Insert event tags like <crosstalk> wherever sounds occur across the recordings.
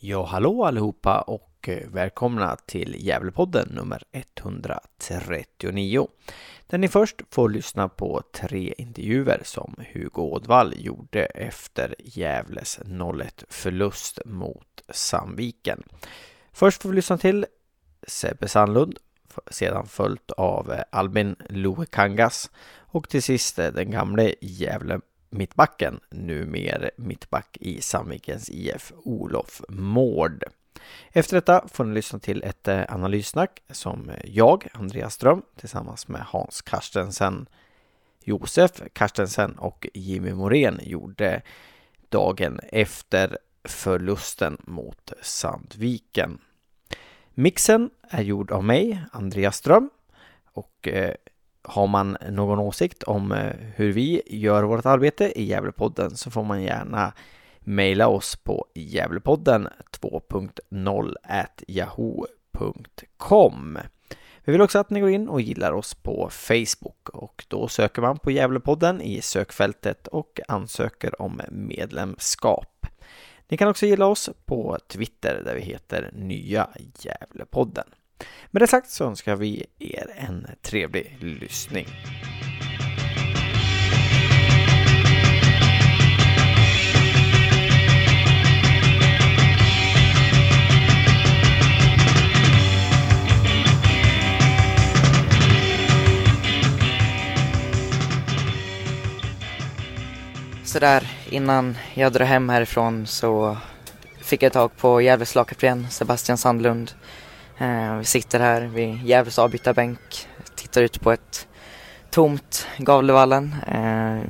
Ja, hallå allihopa och eh, välkomna till Gävlepodden nummer 139. Där ni först får lyssna på tre intervjuer som Hugo Ådvall gjorde efter Gävles 0-1 förlust mot Sandviken. Först får vi lyssna till Sebbe Sandlund, sedan följt av eh, Albin Loekangas och till sist eh, den gamle Gävle mittbacken, numera mittback i Sandvikens IF, Olof Mård. Efter detta får ni lyssna till ett eh, analyssnack som jag, Andreas Ström, tillsammans med Hans Karstensen, Josef Karstensen och Jimmy Morén gjorde dagen efter förlusten mot Sandviken. Mixen är gjord av mig, Andreas Ström, och eh, har man någon åsikt om eh, hur vi gör vårt arbete i Gävlepodden så får man gärna mejla oss på Gävlepodden 2.0 yahoo.com. Vi vill också att ni går in och gillar oss på Facebook och då söker man på Gävlepodden i sökfältet och ansöker om medlemskap. Ni kan också gilla oss på Twitter där vi heter Nya Gävlepodden. Med det sagt så önskar vi er en trevlig lyssning. Sådär innan jag drar hem härifrån så fick jag tag på Gävles lagkapten Sebastian Sandlund Eh, vi sitter här vid Gävles avbytarbänk, tittar ut på ett tomt Gavlevallen. Eh,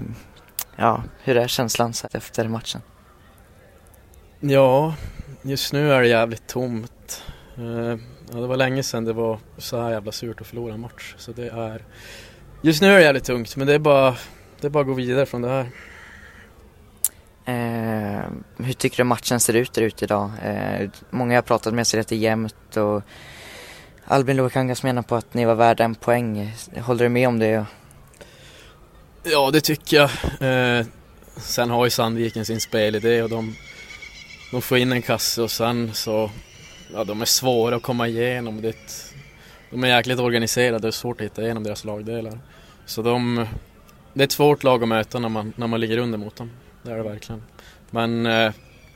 ja, hur är känslan efter matchen? Ja, just nu är det jävligt tomt. Eh, ja, det var länge sedan det var så här jävla surt att förlora en match. Så det är... Just nu är det jävligt tungt, men det är bara, det är bara att gå vidare från det här. Eh, hur tycker du matchen ser ut där ute idag? Eh, många har pratat med säger att det är jämnt och Albin Loekangas menar på att ni var värda en poäng. Håller du med om det? Ja, det tycker jag. Eh, sen har ju Sandviken sin spelidé och de, de får in en kasse och sen så, ja de är svåra att komma igenom. Det, de är jäkligt organiserade, det är svårt att hitta igenom deras lagdelar. Så de, det är ett svårt lag att möta när man, när man ligger under mot dem det är det verkligen. Men eh,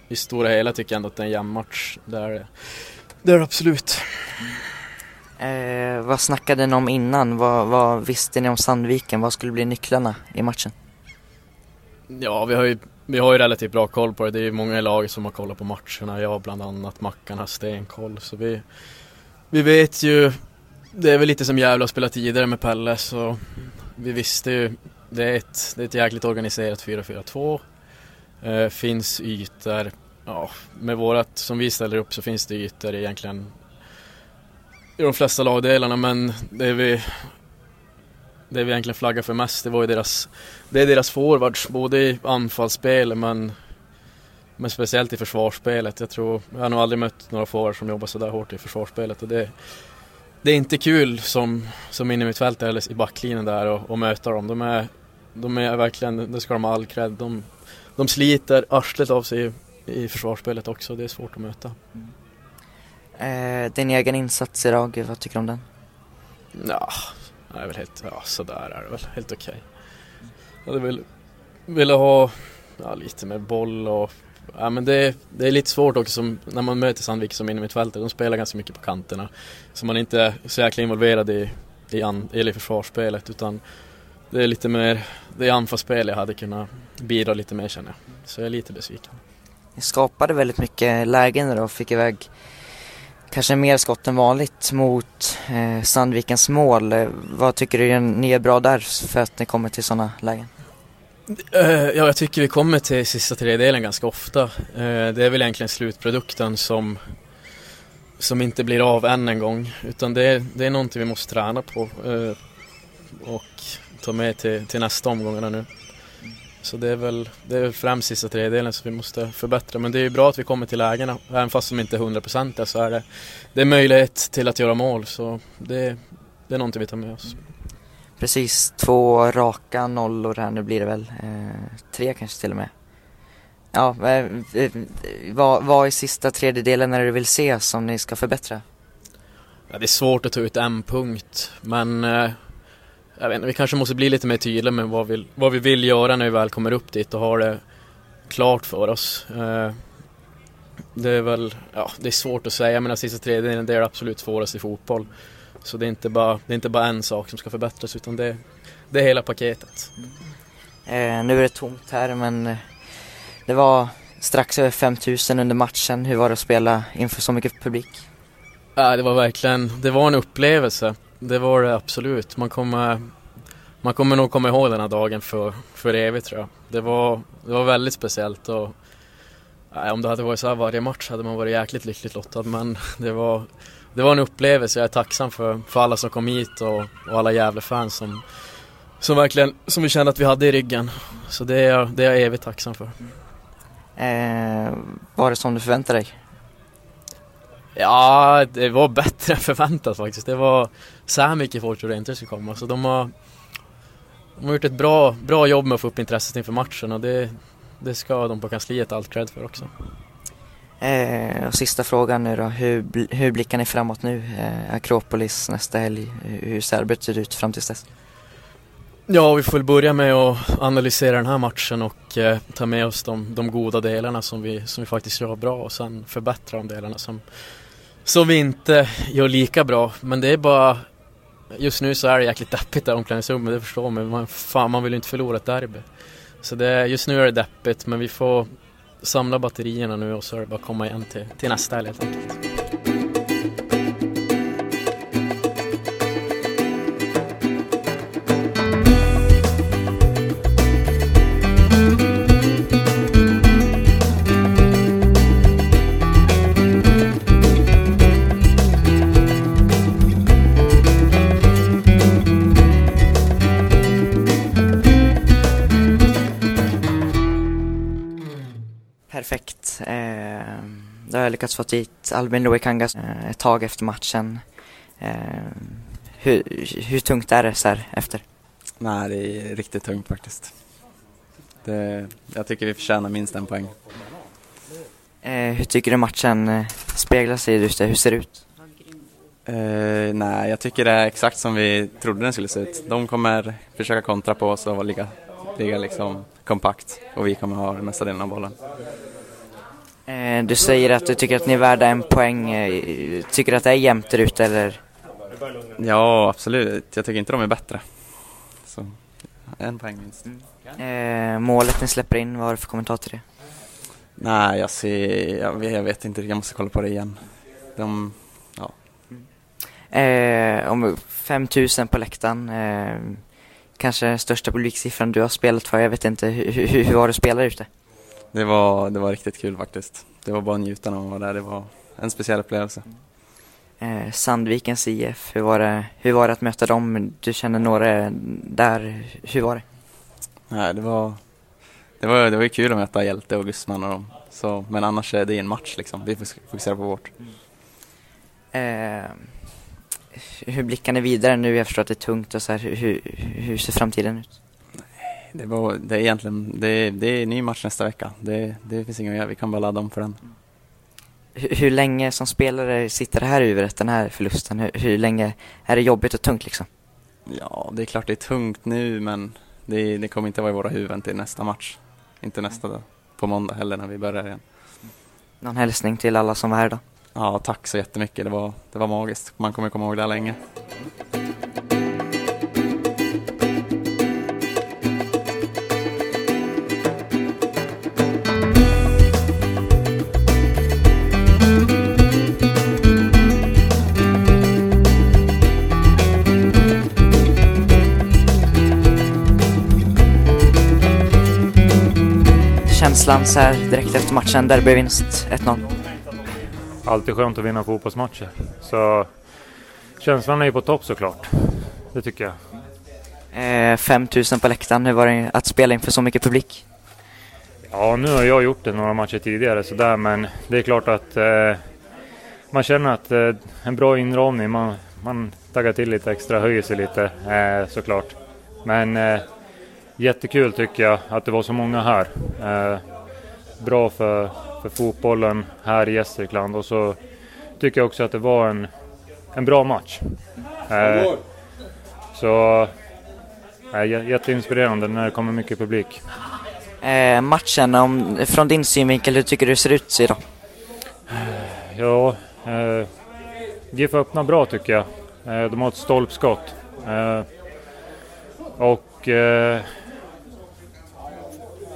i stora hela tycker jag ändå att det är en jämn match. Det är det, det, är det absolut. Eh, vad snackade ni om innan? Vad, vad, visste ni om Sandviken? Vad skulle bli nycklarna i matchen? Ja, vi har ju, vi har ju relativt bra koll på det. Det är ju många i laget som har kollat på matcherna. Jag bland annat, Mackan har stenkoll. Så vi, vi vet ju, det är väl lite som Gävle har spelat tidigare med Pelle så vi visste ju, det är ett, det är ett jäkligt organiserat 4-4-2 Eh, finns ytor, ja, med vårat som vi ställer upp så finns det ytor egentligen i de flesta lagdelarna men det vi det vi egentligen flaggar för mest det var ju deras det är deras forwards både i anfallsspel men men speciellt i försvarsspelet. Jag tror, jag har nog aldrig mött några forwards som jobbar sådär hårt i försvarsspelet och det, det är inte kul som, som innermittfältare eller i backlinjen där och, och möta dem. De är, de är verkligen, det ska de ha all cred. De, de sliter arslet av sig i, i försvarsspelet också. Det är svårt att möta. Mm. Eh, din egen insats idag, vad tycker du om den? Ja, det är väl helt, ja sådär är det väl. Helt okej. Okay. Jag hade väl velat ha ja, lite mer boll och Ja men det, det är lite svårt också som, när man möter Sandvik som innermittfältare. De spelar ganska mycket på kanterna. Så man är inte så jäkla involverad i, i, an, eller i försvarsspelet utan det är lite mer, det är anfallsspel jag hade kunnat bidra lite mer känner jag. Så jag är lite besviken. Ni skapade väldigt mycket lägen då och fick iväg kanske mer skott än vanligt mot eh, Sandvikens mål. Eh, vad tycker du ni är bra där för att ni kommer till sådana lägen? Uh, ja, jag tycker vi kommer till sista tredjedelen ganska ofta. Uh, det är väl egentligen slutprodukten som, som inte blir av än en gång. Utan det, är, det är någonting vi måste träna på. Och ta med till, till nästa omgångarna nu. Så det är väl det är främst sista tredjedelen som vi måste förbättra. Men det är ju bra att vi kommer till lägena. Även fast de inte är 100% så är det, det är möjlighet till att göra mål. Så det, det är någonting vi tar med oss. Precis, två raka nollor här nu blir det väl. Eh, tre kanske till och med. Ja, eh, eh, vad, vad är sista tredjedelen när du vill se som ni ska förbättra? Ja, det är svårt att ta ut en punkt, men eh, jag vet inte, vi kanske måste bli lite mer tydliga med vad vi, vad vi vill göra när vi väl kommer upp dit och har det klart för oss. Eh, det är väl, ja, det är svårt att säga, men sista tredjedelen det är det absolut svåraste i fotboll. Så det är inte bara, det är inte bara en sak som ska förbättras, utan det, det är hela paketet. Eh, nu är det tomt här, men eh, det var strax över 5000 under matchen. Hur var det att spela inför så mycket publik? Ja, det var verkligen, det var en upplevelse. Det var det absolut. Man kommer, man kommer nog komma ihåg den här dagen för, för evigt tror jag. Det var, det var väldigt speciellt och om det hade varit så här varje match hade man varit jäkligt lyckligt lottad men <laughs> det var, det var en upplevelse. Jag är tacksam för, för alla som kom hit och, och alla Gävle-fans som, som verkligen, som vi kände att vi hade i ryggen. Så det är, det är jag evigt tacksam för. Eh, var det som du förväntade dig? Ja, det var bättre än förväntat faktiskt. Det var så här mycket folk trodde inte skulle komma. Så de har, de har gjort ett bra, bra jobb med att få upp intresset inför matchen och det, det ska de på kansliet allt cred för också. Eh, och sista frågan nu då, hur, hur blickar ni framåt nu? Eh, Akropolis nästa helg, hur ser arbetet ut fram tills dess? Ja, vi får väl börja med att analysera den här matchen och eh, ta med oss de, de, goda delarna som vi, som vi faktiskt gör bra och sen förbättra de delarna som, som vi inte gör lika bra. Men det är bara, just nu så är det jäkligt deppigt där omklädningsrummet, det förstår man. Man, fan, man vill ju inte förlora ett derby. Så det, just nu är det deppigt, men vi får samla batterierna nu och så är det bara att komma igen till, till nästa helg helt enkelt. Lyckats få dit Albin Loikangas eh, ett tag efter matchen. Eh, hur, hur tungt är det så här efter? Nej, det är riktigt tungt faktiskt. Det, jag tycker vi förtjänar minst en poäng. Eh, hur tycker du matchen eh, speglar sig just det? Hur ser det ut? Eh, nej, jag tycker det är exakt som vi trodde den skulle se ut. De kommer försöka kontra på oss och ligga, ligga liksom kompakt och vi kommer ha den mesta delen av bollen. Eh, du säger att du tycker att ni är värda en poäng. Eh, tycker du att det är jämnt där ute eller? Ja, absolut. Jag tycker inte de är bättre. Så, en poäng minst. Mm. Eh, målet ni släpper in, vad har du för kommentar till det? Nej, jag ser, jag, jag vet inte, jag måste kolla på det igen. De, ja. Eh, om 5000 på läktaren, eh, kanske största publiksiffran du har spelat för, jag vet inte, hur, hur, hur var det att spela ute? Det var, det var riktigt kul faktiskt. Det var bara att njuta när man var där. Det var en speciell upplevelse. Eh, Sandvikens IF, hur var, det, hur var det att möta dem? Du känner några där. Hur var det? Nej, det var, det var, det var kul att möta Hjälte och Gusman och dem. Så, men annars är det en match liksom. Vi fokuserar på vårt. Eh, hur blickar ni vidare nu? Jag förstår att det är tungt och så här. Hur, hur ser framtiden ut? Det, var, det är egentligen, det, det är ny match nästa vecka. Det, det finns inget att göra, vi kan bara ladda om för den. Hur, hur länge som spelare sitter det här i huvudet, den här förlusten? Hur, hur, länge är det jobbigt och tungt liksom? Ja, det är klart det är tungt nu men det, det kommer inte vara i våra huvuden till nästa match. Inte nästa dag, på måndag heller när vi börjar igen. Någon hälsning till alla som var här då? Ja, tack så jättemycket. Det var, det var magiskt. Man kommer komma ihåg det här länge. Känslan så här direkt efter matchen? Derbyvinst 1-0. Alltid skönt att vinna fotbollsmatcher. Så känslan är ju på topp såklart. Det tycker jag. Eh, 5000 på läktaren, hur var det att spela inför så mycket publik? Ja, nu har jag gjort det några matcher tidigare sådär, men det är klart att eh, man känner att eh, en bra inramning, man, man taggar till lite extra, höjer sig lite eh, såklart. Men eh, jättekul tycker jag att det var så många här. Eh, bra för, för fotbollen här i Gästrikland och så tycker jag också att det var en, en bra match. Eh, så eh, jätteinspirerande när det kommer mycket publik. Eh, matchen, om, från din synvinkel, hur tycker du det ser ut idag? Ja, eh, GIF öppnar bra tycker jag. Eh, de har ett stolpskott. Eh, och eh,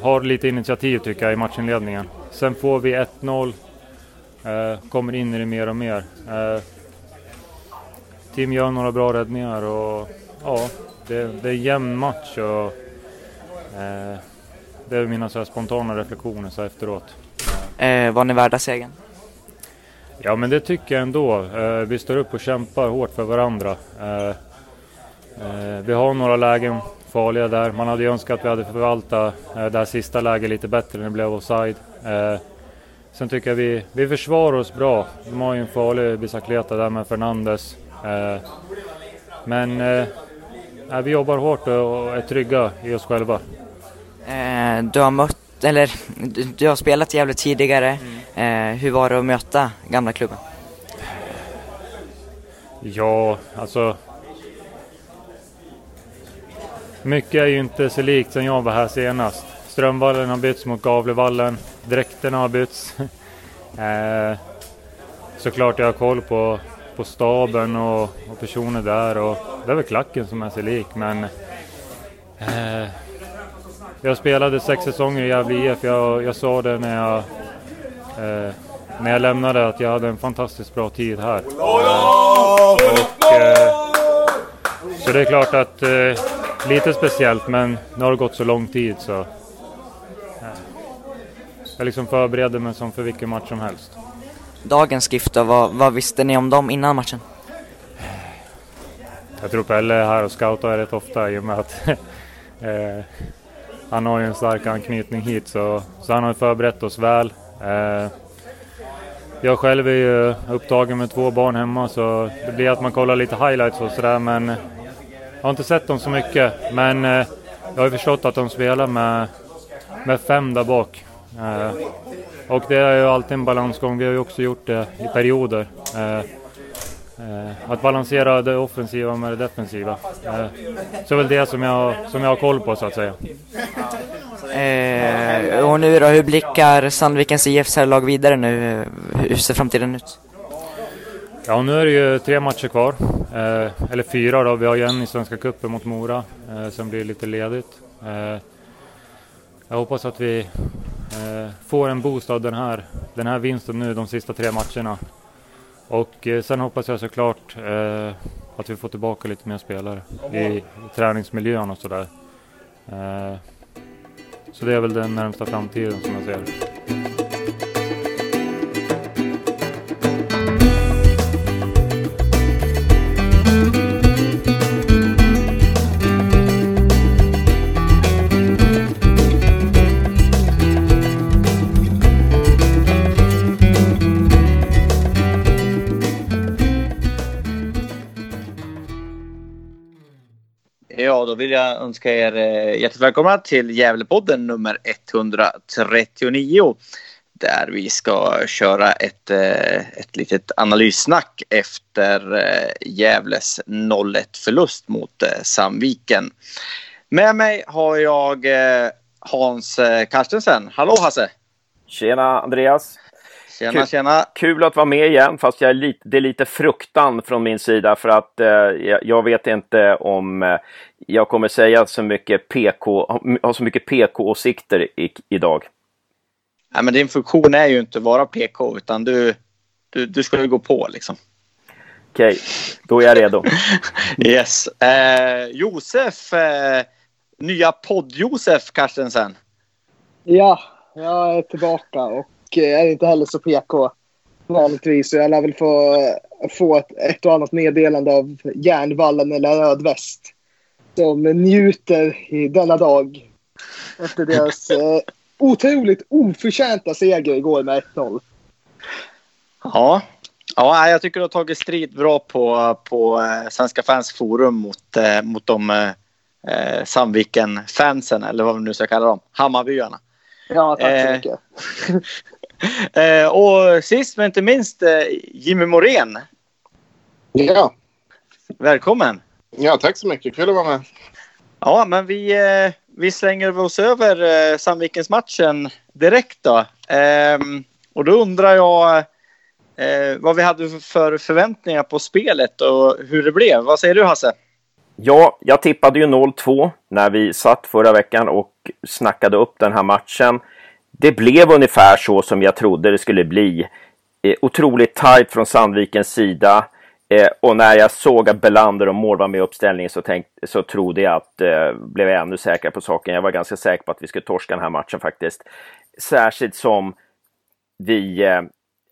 har lite initiativ tycker jag i matchinledningen. Sen får vi 1-0. Eh, kommer in i det mer och mer. Eh, Tim gör några bra räddningar och ja, det, det är jämn match. Och, eh, det är mina så spontana reflektioner så efteråt. Eh, var ni värda segern? Ja men det tycker jag ändå. Eh, vi står upp och kämpar hårt för varandra. Eh, eh, vi har några lägen farliga där. Man hade ju önskat att vi hade förvaltat eh, det här sista läget lite bättre när det blev offside. Eh, sen tycker jag vi, vi försvarar oss bra. De har ju en farlig Bicicleta där med Fernandes. Eh, men eh, vi jobbar hårt och är trygga i oss själva. Eh, du har mött, eller du, har spelat jävligt tidigare. Mm. hur var det att möta gamla klubben? Ja, alltså mycket är ju inte så likt sen jag var här senast. Strömvallen har bytts mot Gavlevallen. Dräkterna har bytts. <laughs> eh, såklart jag har koll på, på staben och, och, personer där och det är väl klacken som är sig lik men eh, jag spelade sex säsonger i Gävle IF. Jag, jag sa det när jag, eh, när jag lämnade att jag hade en fantastiskt bra tid här. Och, eh, så det är klart att eh, lite speciellt men nu har det gått så lång tid så jag liksom förbereder mig som för vilken match som helst. Dagens gift då, vad, vad visste ni om dem innan matchen? Jag tror Pelle är här och scoutar rätt ofta i och med att <laughs> eh, han har ju en stark anknytning hit så, så han har förberett oss väl. Eh, jag själv är ju upptagen med två barn hemma så det blir att man kollar lite highlights och sådär men har inte sett dem så mycket, men eh, jag har förstått att de spelar med, med fem där bak. Eh, och det är ju alltid en balansgång. Vi har ju också gjort det i perioder. Eh, eh att balansera det offensiva med det defensiva. Eh, så är väl det som jag, som jag har koll på så att säga. Eh, och nu då, hur blickar Sandvikens IFs lag vidare nu? Hur ser framtiden ut? Ja, nu är det ju tre matcher kvar. Eh, eller fyra då. Vi har ju en i Svenska Cupen mot Mora. Eh, sen blir det lite ledigt. Eh, jag hoppas att vi eh, får en boost av den här, den här vinsten nu de sista tre matcherna. Och eh, sen hoppas jag såklart eh, att vi får tillbaka lite mer spelare i, träningsmiljön och sådär. Eh, så det är väl den närmsta framtiden som jag ser vill jag önska er eh, hjärtligt välkomna till Gävlepodden nummer 139. Där vi ska köra ett, eh, ett litet analyssnack efter eh, Gävles 0-1 förlust mot Sandviken. Med mig har jag Hans Carstensen. Hallå Hasse! Tjena Andreas! Tjena, kul, tjena. Kul att vara med igen, fast jag är lite, det är lite fruktan från min sida för att eh, jag vet inte om eh, jag kommer säga så mycket PK, ha så mycket PK-åsikter idag. Nej, men din funktion är ju inte att vara PK, utan du, du, du ska ju gå på liksom. Okej, okay, då är jag redo. <laughs> yes. Eh, Josef, eh, nya podd-Josef Carstensen. Ja, jag är tillbaka och är inte heller så PK vanligtvis. Så jag lär väl få, få ett, ett och annat meddelande av Järnvallen eller Rödväst. Som njuter i denna dag. Efter deras <laughs> eh, otroligt oförtjänta seger igår med 1-0. Ja. ja, jag tycker du har tagit strid bra på, på eh, Svenska fans forum mot, eh, mot de eh, Sandviken-fansen, eller vad vi nu ska kalla dem, Hammarbyarna. Ja, tack så Eh, mycket. <laughs> Eh, och sist men inte minst eh, Jimmy Morén. Ja. Välkommen! ja, tack så mycket. Kul att vara med. Ja, men vi, eh, vi slänger oss över eh, Sandvikens-matchen direkt då. Ehm, och då undrar jag eh, vad vi hade för förväntningar på spelet och hur det blev. Vad säger du Hasse? Ja, jag tippade ju 0-2 när vi satt förra veckan och snackade upp den här matchen. Det blev ungefär så som jag trodde det skulle bli. Eh, otroligt tajt från Sandvikens sida. Eh, och när jag såg att Belander och Mård var med i uppställningen så, tänkte, så trodde jag att, eh, blev jag ännu säkrare på saken. Jag var ganska säker på att vi skulle torska den här matchen faktiskt. Särskilt som vi eh,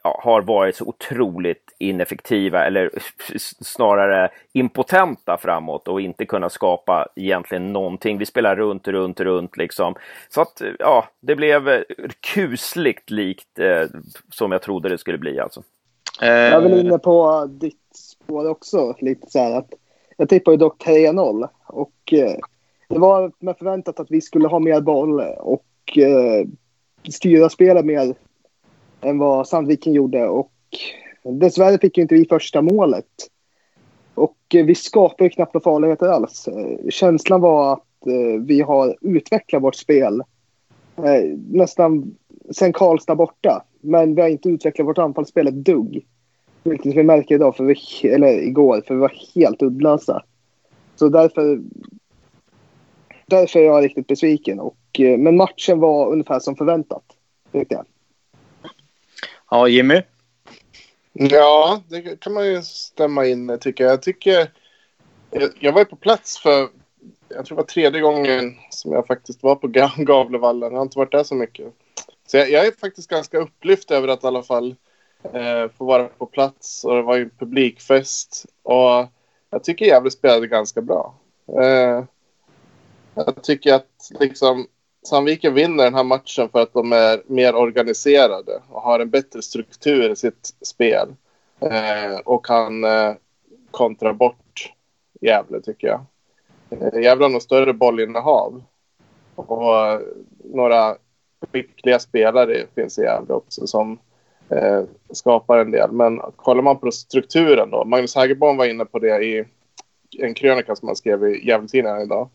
ja, har varit så otroligt ineffektiva eller snarare impotenta framåt och inte kunnat skapa egentligen någonting. Vi spelar runt, runt, runt liksom. Så att ja, det blev eh, kusligt likt eh, som jag trodde det skulle bli alltså. Jag är väl inne på ditt spår också. Lite så här att jag tippar ju dock 3-0. Och eh, det var med förväntat att vi skulle ha mer boll och eh, styra spelet mer än vad Sandviken gjorde. Och dessvärre fick ju inte vi första målet. Och eh, vi skapade ju knappt några farligheter alls. Eh, känslan var att eh, vi har utvecklat vårt spel nästan sen Karlstad borta. Men vi har inte utvecklat vårt anfallsspel ett dugg. Vilket vi märker idag, för vi, eller igår, för vi var helt uddlösa. Så därför, därför är jag riktigt besviken. Och, men matchen var ungefär som förväntat. Tyckte jag. Ja, Jimmy? Ja, det kan man ju stämma in tycker jag. Jag tycker... Jag, jag var ju på plats för... Jag tror det var tredje gången som jag faktiskt var på Gavlevallen. Jag har inte varit där så mycket. Så jag, jag är faktiskt ganska upplyft över att i alla fall eh, få vara på plats. Och det var ju en publikfest. Och jag tycker Gävle spelade ganska bra. Eh, jag tycker att liksom Sandviken vinner den här matchen för att de är mer organiserade och har en bättre struktur i sitt spel. Eh, och kan eh, kontra bort Gävle, tycker jag. Eh, Gävle har nog större bollinnehav. Och eh, några skickliga spelare finns i Gävle också som eh, skapar en del. Men kollar man på strukturen då. Magnus Hägerborn var inne på det i en krönika som han skrev i Gävletidningen idag.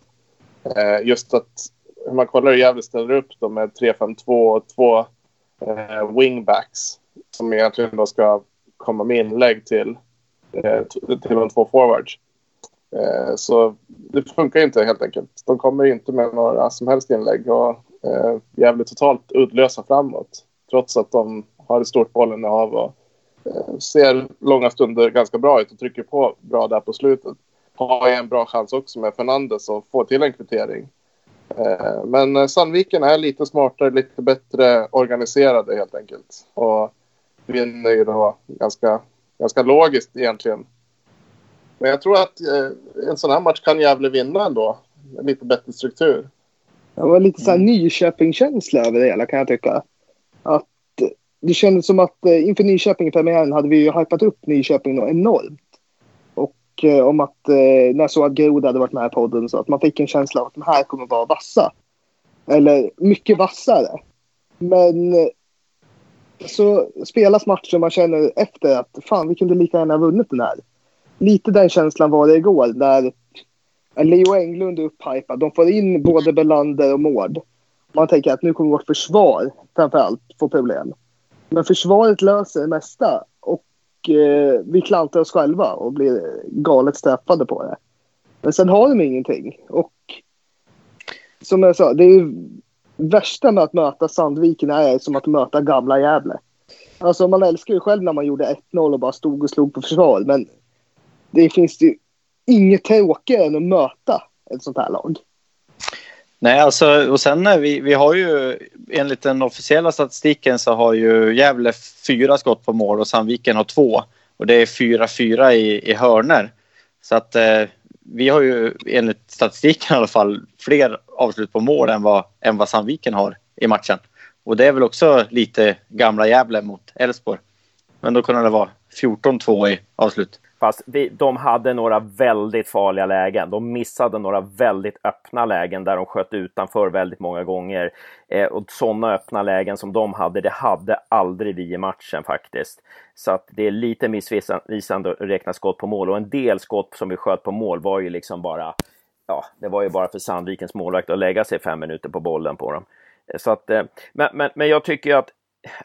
Eh, just att hur man kollar hur Gävle ställer upp då med 3-5-2 och två eh, wingbacks som egentligen då ska komma med inlägg till, eh, till de två forwards. Eh, så det funkar inte helt enkelt. De kommer inte med några som helst inlägg och eh, Gävle är totalt uddlösa framåt. Trots att de har ett stort bollinnehav och eh, ser långa stunder ganska bra ut och trycker på bra där på slutet. Har en bra chans också med Fernandes att få till en kvittering. Eh, Men eh, Sandviken är lite smartare, lite bättre organiserade helt enkelt. Och vinner ju då ganska, ganska logiskt egentligen. Men jag tror att eh, en sån här match kan Gävle vinna ändå. Med lite bättre struktur. Det var lite så här Nyköping-känsla över det hela kan jag tycka. Att det kändes som att inför Nyköping-premiären hade vi ju hypat upp Nyköping enormt. Eh, om att eh, när jag såg att Groda hade varit med i podden så att man fick en känsla av att de här kommer vara vassa. Eller mycket vassare. Men eh, så spelas matchen och man känner efter att fan vi kunde lika gärna ha vunnit den här. Lite den känslan var det igår där Leo Englund är upphypad. De får in både Belander och Mård. Man tänker att nu kommer vårt försvar framförallt få problem. Men försvaret löser det mesta och eh, vi klantar oss själva och blir galet straffade på det. Men sen har de ingenting. Och som jag sa, det är ju värsta med att möta Sandviken är som att möta gamla Gävle. Alltså man älskar ju själv när man gjorde 1-0 och bara stod och slog på försvar. Men det finns ju inget tråkigare än att möta ett sånt här lag. Nej, alltså, och sen eh, vi, vi har ju enligt den officiella statistiken så har ju Gävle fyra skott på mål och Sandviken har två. Och det är fyra fyra i, i hörner. Så att eh, vi har ju enligt statistiken i alla fall fler avslut på mål än vad, än vad Sandviken har i matchen. Och det är väl också lite gamla Gävle mot Elfsborg. Men då kunde det vara 14-2 i avslut. Fast vi, de hade några väldigt farliga lägen. De missade några väldigt öppna lägen där de sköt utanför väldigt många gånger. Eh, och sådana öppna lägen som de hade, det hade aldrig vi i matchen faktiskt. Så att det är lite missvisande att räkna skott på mål och en del skott som vi sköt på mål var ju liksom bara ja, det var ju bara för Sandvikens målvakt att lägga sig fem minuter på bollen på dem. Så att, eh, men, men, men jag tycker att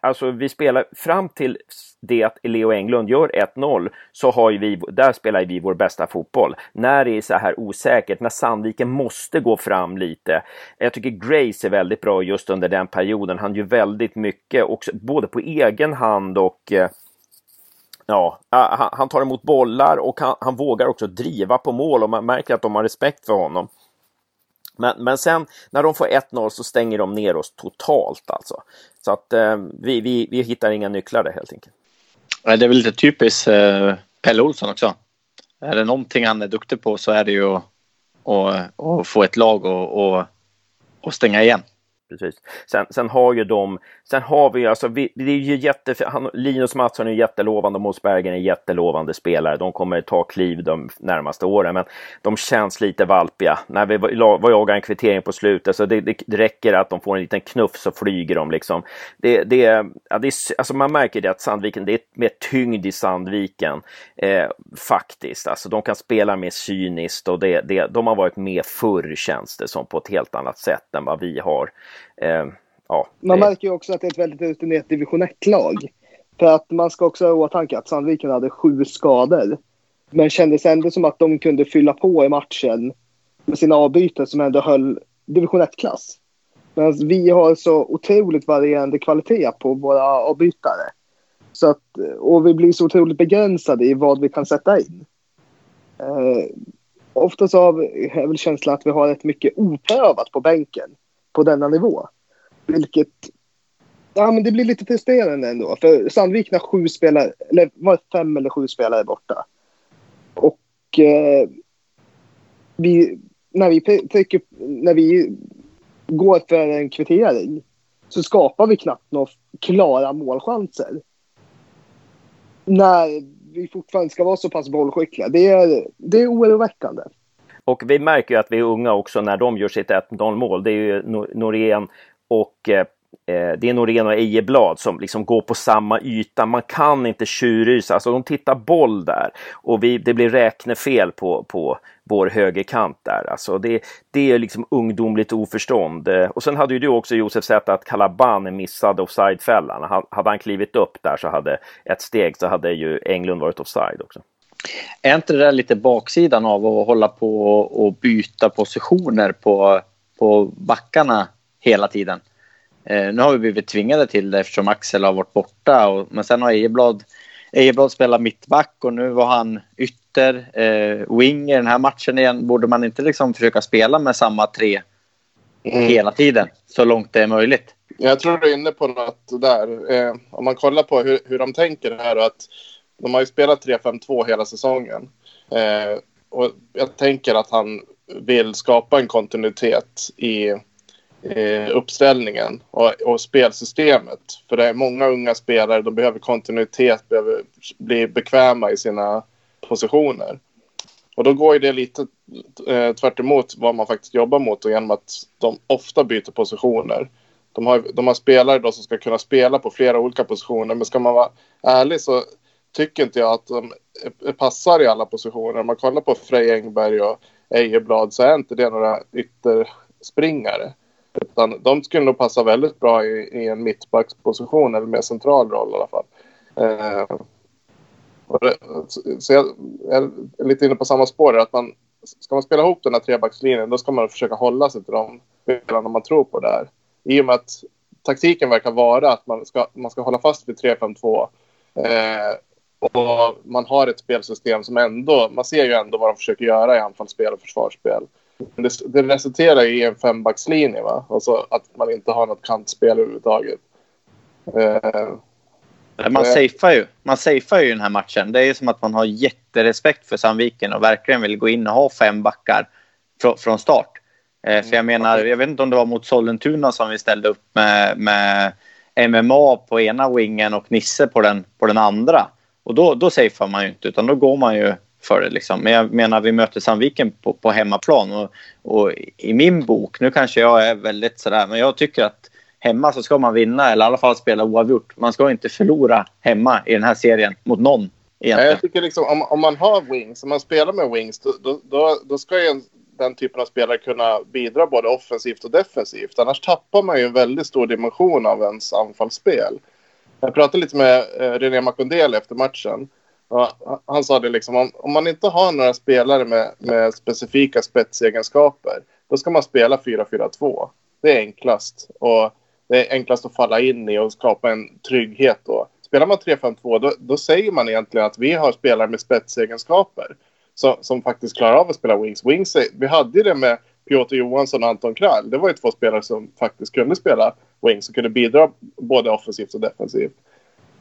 alltså vi spelar fram till det att Leo Englund gör 1-0 så har ju vi, där spelar vi vår bästa fotboll. När det är så här osäkert, när Sandviken måste gå fram lite. Jag tycker Grace är väldigt bra just under den perioden. Han gör väldigt mycket, också, både på egen hand och eh, Ja, ah, han, han tar emot bollar och han, han, vågar också driva på mål och man märker att de har respekt för honom. Men, men sen när de får 1-0 så stänger de ner oss totalt alltså. Så att eh, vi, vi, vi hittar inga nycklar där helt enkelt. Det är väl lite typiskt eh, Pelle Olsson också. Är det någonting han är duktig på så är det ju att, att, att få ett lag och, och stänga igen precis. Sen, sen har ju de, sen har vi alltså, vi, det är ju jätte, han, Linus Mattsson är jättelovande och Måns är jättelovande spelare. De kommer ta kliv de närmaste åren, men de känns lite valpiga. När vi var, var jagar en kvittering på slutet, så det, det, det, räcker att de får en liten knuff så flyger de liksom. Det, det, ja, det är, alltså man märker det att Sandviken, det är mer tyngd i Sandviken eh, faktiskt. Alltså de kan spela mer cyniskt och det, det, de har varit med förr känns det som på ett helt annat sätt än vad vi har. Eh, ja, man det... märker ju också att det är ett väldigt rutinerat division 1-lag. För att man ska också ha i åtanke att Sandviken hade sju skador. Men kändes ändå som att de kunde fylla på i matchen med sina avbytare som ändå höll division 1-klass. Medan vi har så otroligt varierande kvalitet på våra avbytare. Så att, och vi blir så otroligt begränsade i vad vi kan sätta in. Eh, ofta så har jag väl känslan att vi har rätt mycket oprövat på bänken på denna nivå. Vilket, ja men det blir lite frustrerande ändå. För Sandviken har sju spelare, eller var fem eller sju spelare borta. Och eh, vi, när vi trycker, när vi går för en kvittering så skapar vi knappt några klara målchanser. När vi fortfarande ska vara så pass bollskickliga. Det är, det är oroväckande. Och vi märker ju att vi är unga också när de gör sitt 1-0 mål. Det är ju Norén och eh, eh, det är Norén och Ejeblad som liksom går på samma yta. Man kan inte tjurrysa, alltså de tittar boll där och vi, det blir räknefel på, på vår högerkant där. Alltså det, det är liksom ungdomligt oförstånd. Eh, och sen hade ju du också Josef sett att Kalaban missade offsidefällan. Hade han klivit upp där så hade ett steg så hade ju Englund varit offside också. Är inte det där lite baksidan av att hålla på och byta positioner på, på backarna hela tiden? Eh, nu har vi blivit tvingade till det eftersom Axel har varit borta. Och, men sen har Ejeblad, Ejeblad spelat mittback och nu var han ytter, eh, wing i den här matchen igen. Borde man inte liksom försöka spela med samma tre mm. hela tiden så långt det är möjligt? Jag tror du är inne på något där. Eh, om man kollar på hur, hur de tänker här att de har ju spelat 3-5-2 hela säsongen. Eh, och jag tänker att han vill skapa en kontinuitet i eh, uppställningen och, och, spelsystemet. För det är många unga spelare, de behöver kontinuitet, behöver bli bekväma i sina positioner. Och då går ju det lite eh, tvärt vad man faktiskt jobbar mot och genom att de ofta byter positioner. De har, de har spelare då som ska kunna spela på flera olika positioner, men ska man vara ärlig så tycker inte jag att de passar i alla positioner. Om man kollar på Frej Engberg och Ejeblad så är inte det några ytterspringare. Utan de skulle nog passa väldigt bra i, i en mittbacksposition eller mer central roll i alla fall. Eh, det, så jag, jag, är lite inne på samma spår. Att man, ska man spela ihop den här trebackslinjen då ska man försöka hålla sig till de spelarna man tror på där. I och med att taktiken verkar vara att man ska, man ska hålla fast vid 3-5-2. Eh, och man har ett spelsystem som ändå, man ser ju ändå vad de försöker göra i anfallsspel och försvarsspel. Det, det resulterar i en fembackslinje, va? Alltså att man inte har något kantspel överhuvudtaget. Eh, man, safear ju. man safear ju den här matchen. Det är som att man har jätterespekt för Sandviken och verkligen vill gå in och ha fem backar fr från start. Eh, för jag menar, jag vet inte om det var mot Sollentuna som vi ställde upp med, med MMA på ena wingen och Nisse på den, på den andra. Och då, då safear man ju inte, utan då går man ju för det. Liksom. Men jag menar, vi möter Sandviken på, på hemmaplan. Och, och i min bok, nu kanske jag är väldigt sådär, men jag tycker att hemma så ska man vinna eller i alla fall spela oavgjort. Man ska inte förlora hemma i den här serien mot någon. Egentligen. Jag tycker liksom, om, om man har wings, om man spelar med wings, då, då, då, då ska ju en, den typen av spelare kunna bidra både offensivt och defensivt. Annars tappar man ju en väldigt stor dimension av ens anfallsspel. Jag pratade lite med eh, René Makondele efter matchen. Och han sa det liksom, om, om man inte har några spelare med, med specifika spetsegenskaper, då ska man spela 4-4-2. Det är enklast. Och det är enklast att falla in i och skapa en trygghet då. Spelar man 3-5-2 då, då säger man egentligen att vi har spelare med spetsegenskaper som, som faktiskt klarar av att spela wings. wings vi hade ju det med Piotr Johansson och Anton Krall. Det var ju två spelare som faktiskt kunde spela wings och kunde bidra både offensivt och defensivt.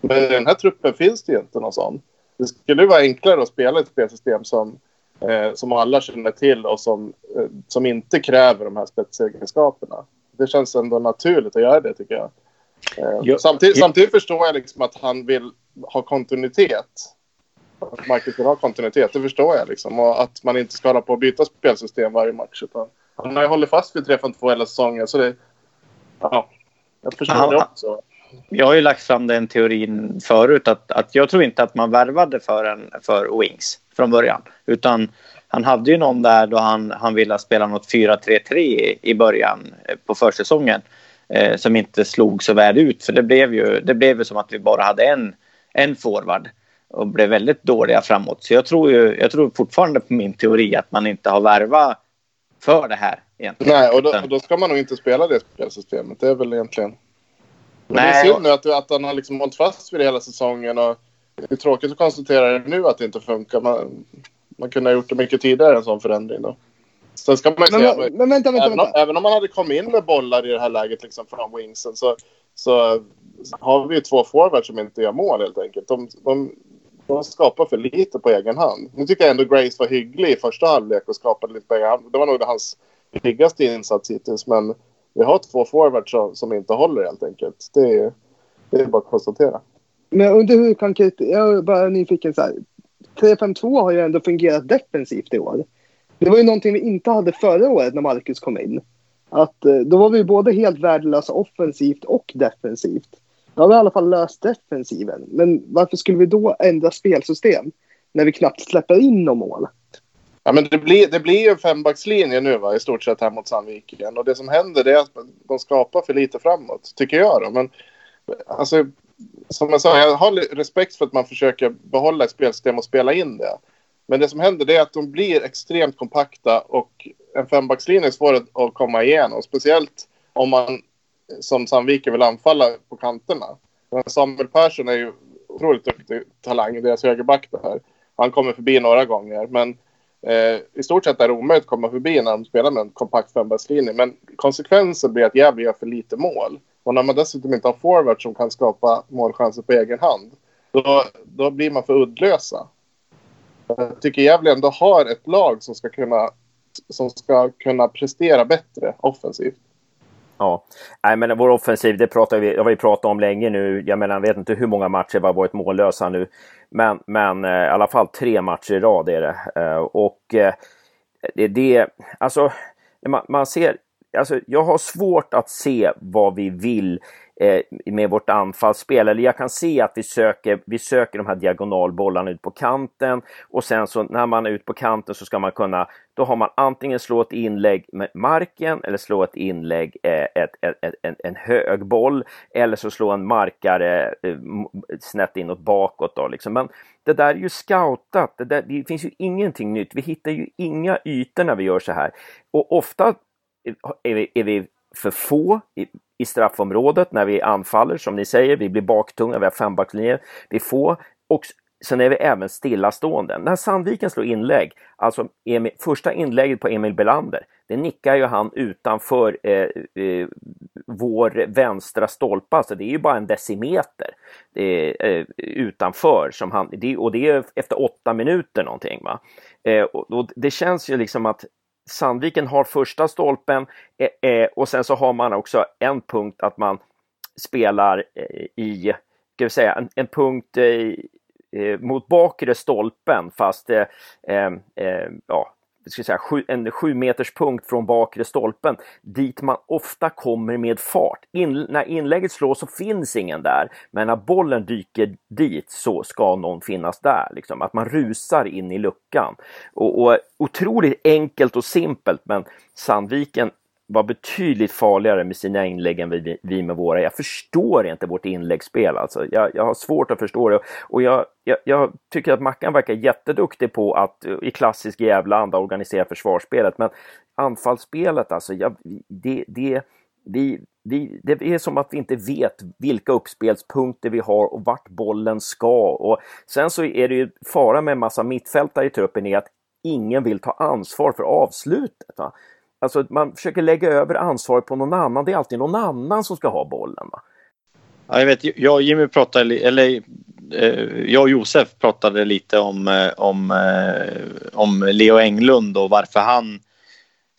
Men i den här truppen finns det ju inte någon sån. Det skulle vara enklare att spela ett spelsystem som, eh, som alla känner till och som, eh, som inte kräver de här spetsegenskaperna det känns ändå naturligt att göra det tycker jag. Eh, jo, samtidigt, samtidigt, förstår jag liksom att han vill ha kontinuitet. Att Marcus vill ha kontinuitet, det förstår jag. Liksom. Och att man inte ska hålla på att byta spelsystem varje match. Utan han har ju hållit fast vid 3-5-2 hela säsongen. Så det, ja, jag förstår Aha. det också. Jag har ju lagt fram den teorin förut att, att jag tror inte att man värvade för, en, för Wings från början. Utan han hade ju någon där då han, han ville spela något 4-3-3 i början eh, på försäsongen eh, som inte slog så väl ut. För det blev ju, det blev ju som att vi bara hade en, en forward och blev väldigt dåliga framåt. Så jag tror, ju, jag tror fortfarande på min teori att man inte har värvat för det här. Egentligen. Nej, och då, och då ska man nog inte spela det spelsystemet. Det är väl egentligen... Men Nej, det är synd nu att, att han har liksom hållit fast vid det hela säsongen. Och det är tråkigt att konstatera nu att det inte funkar. Man, man kunde ha gjort det mycket tidigare, en sån förändring. Då. Sen ska man men, säga, men, men vänta, vänta, även, vänta. Om, även om man hade kommit in med bollar i det här läget liksom, från wingsen så, så har vi ju två forwards som inte gör mål helt enkelt. De, de, de skapar för lite på egen hand. Nu tycker jag ändå Grace var hygglig i första halvlek och skapade lite på egen hand. Det var nog hans piggaste insats hittills. Men vi har två forwards som, som inte håller helt enkelt. Det är, det är bara att konstatera. Men under hur kan jag är bara nyfiken så här. 3-5-2 har ju ändå fungerat defensivt i år. Det var ju någonting vi inte hade förra året när Marcus kom in. Att eh, då var vi både helt värdelösa offensivt och defensivt. Då har vi i alla fall löst defensiven. Men varför skulle vi då ändra spelsystem när vi knappt släpper in någon mål? Ja, men det blir, det blir ju en fembackslinje nu va, i stort sett här mot Sandviken. Och det som händer är att de skapar för lite framåt, tycker jag. Då. Men alltså, som jag sa, jag har respekt för att man försöker behålla ett spelsystem och spela in det. Men det som händer är att de blir extremt kompakta och en fembackslinje är svår att komma igenom. Speciellt om man som Sandviken vill anfalla på kanterna. Samuel Persson är ju otroligt duktig talang, deras högerback där. Han kommer förbi några gånger, men eh, i stort sett är det omöjligt att komma förbi när de spelar med en kompakt fembackslinje. Men konsekvensen blir att Gävle gör för lite mål. Och när man dessutom inte har forwards som kan skapa målchanser på egen hand, då, då blir man för uddlösa. Jag tycker Gävle ändå har ett lag som ska kunna, som ska kunna prestera bättre offensivt. Ja, nej men vår offensiv, det pratar vi, har vi pratat om länge nu. Jag menar, jag vet inte hur många matcher vi har varit mållösa nu. Men, men eh, i alla fall tre matcher i rad är det. Eh, och eh, det, det alltså, man, man ser alltså, jag har svårt att se vad vi vill eh, med vårt anfallsspel. Eller jag kan se att vi söker, vi söker de här diagonalbollarna ut på kanten och sen så när man är ute på kanten så ska man kunna, då har man antingen slå ett inlägg med marken eller slå ett inlägg, eh, ett, ett, ett, en, en hög boll eller så slå en markare eh, snett inåt bakåt. Då, liksom. Men det där är ju scoutat, det, där, det finns ju ingenting nytt. Vi hittar ju inga ytor när vi gör så här. Och ofta är vi, är vi för få i, i straffområdet när vi anfaller, som ni säger, vi blir baktunga, vi har fembackslinjer, vi är få och sen är vi även stillastående. När Sandviken slår inlägg, alltså Emil, första inlägget på Emil Belander, det nickar ju han utanför eh, eh, vår vänstra stolpe, alltså det är ju bara en decimeter eh, eh, utanför, som han, det, och det är efter åtta minuter någonting. Va? Eh, och, och det känns ju liksom att Sandviken har första stolpen eh, eh, och sen så har man också en punkt att man spelar eh, i, ska vi säga, en, en punkt eh, Eh, mot bakre stolpen fast eh, eh, eh ja, ska säga, sju, en sju meters punkt från bakre stolpen dit man ofta kommer med fart. In, när inlägget slås så finns ingen där, men när bollen dyker dit så ska någon finnas där. Liksom. Att man rusar in i luckan. Och, och Otroligt enkelt och simpelt, men Sandviken var betydligt farligare med sina inlägg än vi, vi med våra. Jag förstår inte vårt inläggsspel alltså. Jag, jag har svårt att förstå det och jag, jag, jag, tycker att Mackan verkar jätteduktig på att eh, i klassisk jävla organisera försvarsspelet. Men anfallsspelet alltså, jag, det, det, vi, vi, det är som att vi inte vet vilka uppspelspunkter vi har och vart bollen ska. Och sen så är det ju fara med en massa mittfältare i truppen är att ingen vill ta ansvar för avslutet. Va? Alltså man försöker lägga över ansvaret på någon annan. Det är alltid någon annan som ska ha bollen. Va? Ja, jag, vet, jag och Jimmy pratade, eller eh, jag och Josef pratade lite om, eh, om, eh, om Leo Englund och varför han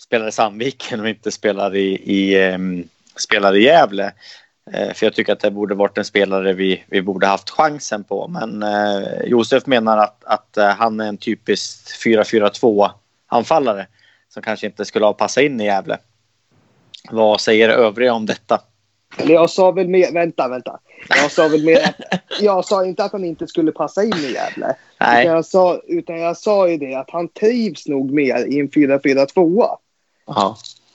spelar i Sandviken och inte spelar i, i, ehm, spelar i Gävle. För jag tycker att det borde varit en spelare vi, vi borde haft chansen på. Men Josef menar att, att han är en typisk 4-4-2 anfallare som kanske inte skulle ha passat in i Gävle. Vad säger övriga om detta? Jag sa väl mer, vänta, vänta. Jag sa väl mer att, jag sa inte att han inte skulle passa in i Gävle. Nej. Utan jag, sa, utan jag sa ju det att han trivs nog mer i en 4-4-2.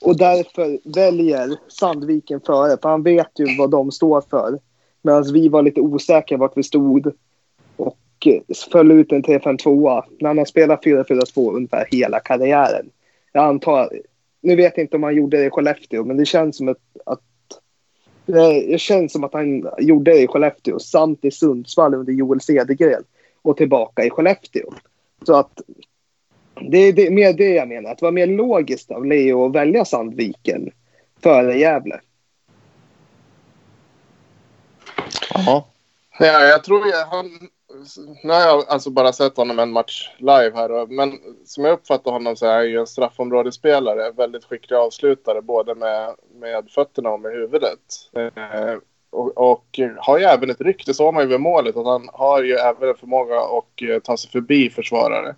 Och därför väljer Sandviken före, för han vet ju vad de står för. Medan vi var lite osäkra vart vi stod och föll ut en 3-5-2 när han har spelat 4-4-2 ungefär hela karriären jag antar, nu vet jag inte om han gjorde det i Skellefteå, men det känns som ett, att det känns som att han gjorde det i Skellefteå samt i Sundsvall under Joel Cedergren och tillbaka i Skellefteå. Så att det är mer det jag menar, att det var mer logiskt av Leo att välja Sandviken före Gävle. Ja. Ja, jag tror han, nu har jag alltså bara sett honom en match live här. Men som jag uppfattar honom så är han ju en straffområdesspelare. Väldigt skicklig avslutare både med, med fötterna och med huvudet. Eh, och, och, har ju även ett rykte, så har man ju vid målet, att han har ju även en förmåga att eh, ta sig förbi försvarare.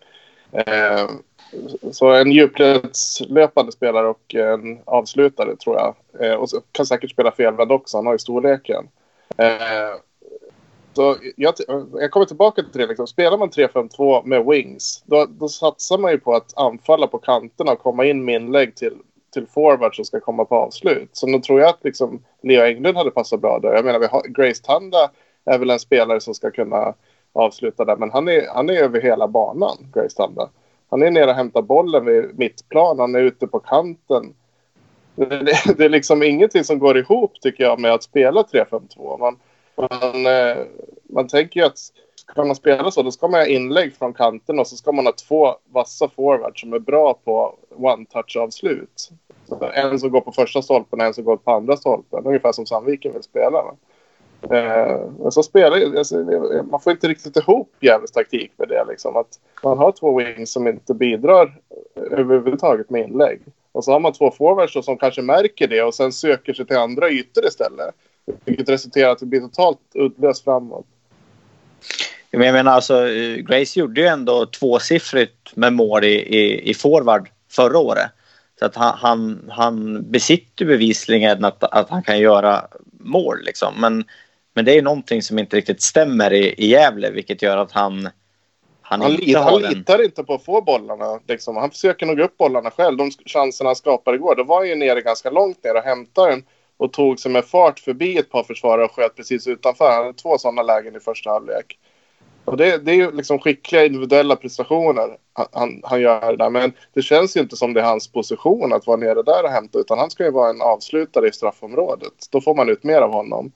Eh, så en djupledslöpande spelare och en avslutare tror jag. Eh, och kan säkert spela felvänd också, han har ju storleken. Eh, så jag, jag kommer tillbaka till det. Liksom. Spelar man 3-5-2 med wings, då, då satsar man ju på att anfalla på kanterna och komma in med inlägg till, till forward som ska komma på avslut. Så då tror jag att liksom, Leo Englund hade passat bra där. Jag menar, vi har, Grace Tanda är väl en spelare som ska kunna avsluta där, men han är, han är över hela banan, Grace Tanda. Han är nere och hämtar bollen vid mittplan, han är ute på kanten. Det, det, det är liksom ingenting som går ihop tycker jag med att spela 3-5-2. Man, man, eh, man tänker ju att kan man spela så, då ska man ha inlägg från kanten och så ska man ha två vassa forwards som är bra på one-touch-avslut. En som går på första stolpen och en som går på andra stolpen. Ungefär som Sandviken vill spela. Eh, men så spelar alltså, man får inte riktigt ihop Gävles taktik med det. Liksom. Att man har två wings som inte bidrar överhuvudtaget med inlägg. Och så har man två forwards som kanske märker det och sen söker sig till andra ytor istället. Vilket resulterar i att det blir totalt uddlöst framåt. Men jag menar alltså, Grace gjorde ju ändå tvåsiffrigt med mål i, i, i forward förra året. Så att han, han, han besitter bevisligen att, att han kan göra mål liksom. Men, men det är någonting som inte riktigt stämmer i, i Gävle vilket gör att han han, han, inte, han litar inte på att få bollarna. Liksom. Han försöker nog upp bollarna själv. De chanserna han skapade igår, då var han ju nere ganska långt ner och hämtade den och tog sig med fart förbi ett par försvarare och sköt precis utanför. Han hade två sådana lägen i första halvlek. Och det, det är ju liksom skickliga individuella prestationer han, han, han gör där. Men det känns ju inte som det är hans position att vara nere där och hämta. Utan han ska ju vara en avslutare i straffområdet. Då får man ut mer av honom.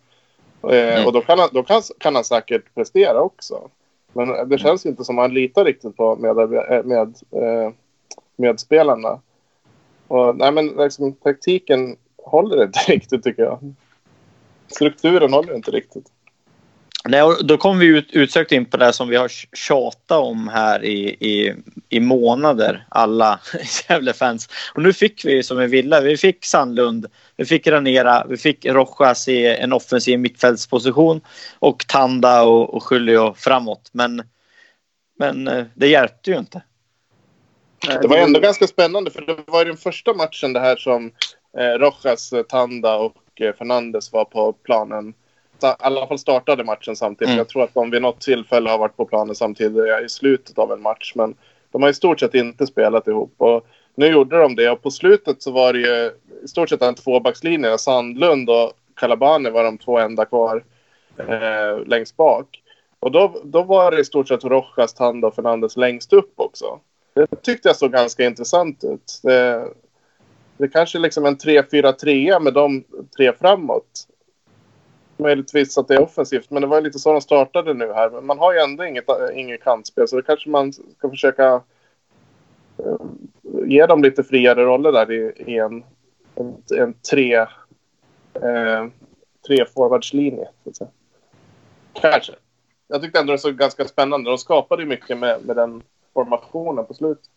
Eh, mm. och då, kan han, då kan, kan han säkert prestera också. Men det känns inte som att han litar riktigt på med, med, med, eh, med spelarna. Och, nej, men liksom, taktiken håller inte <laughs> riktigt tycker jag. Strukturen håller inte riktigt. Nej, och då kommer vi ut, utsökt in på det som vi har tjatat om här i, i, i månader, alla <laughs> Gävle-fans. Och nu fick vi som vi ville. Vi fick Sandlund, vi fick Ranera, vi fick Rojas i en offensiv mittfältsposition och Tanda och, och Julio framåt. Men, men eh, det hjälpte ju inte. Det var ändå ganska spännande för det var den första matchen det här som Rojas, Tanda och eh, Fernandes var på planen i alla fall startade matchen samtidigt. Mm. Jag tror att de vid något tillfälle har varit på planen samtidigt i slutet av en match. Men de har i stort sett inte spelat ihop. Och nu gjorde de det och på slutet så var det ju i stort sett en tvåbackslinje. Sandlund och Kalabane var de två enda kvar eh, längst bak. Och då, då var det i stort sett Rojas, Tanda och Fernandes längst upp också. Det tyckte jag såg ganska intressant ut. Det, det kanske är liksom en 3-4-3 med de tre framåt möjligtvis att det är offensivt. Men det var lite så de startade nu här. Men man har ju ändå inget, eh, inget kantspel så då kanske man ska försöka eh, ge dem lite friare roller där i, i en, en, en tre, eh, tre forwardslinje. Kanske. Jag tyckte ändå det såg ganska spännande. De skapade ju mycket med, med den formationen på slutet.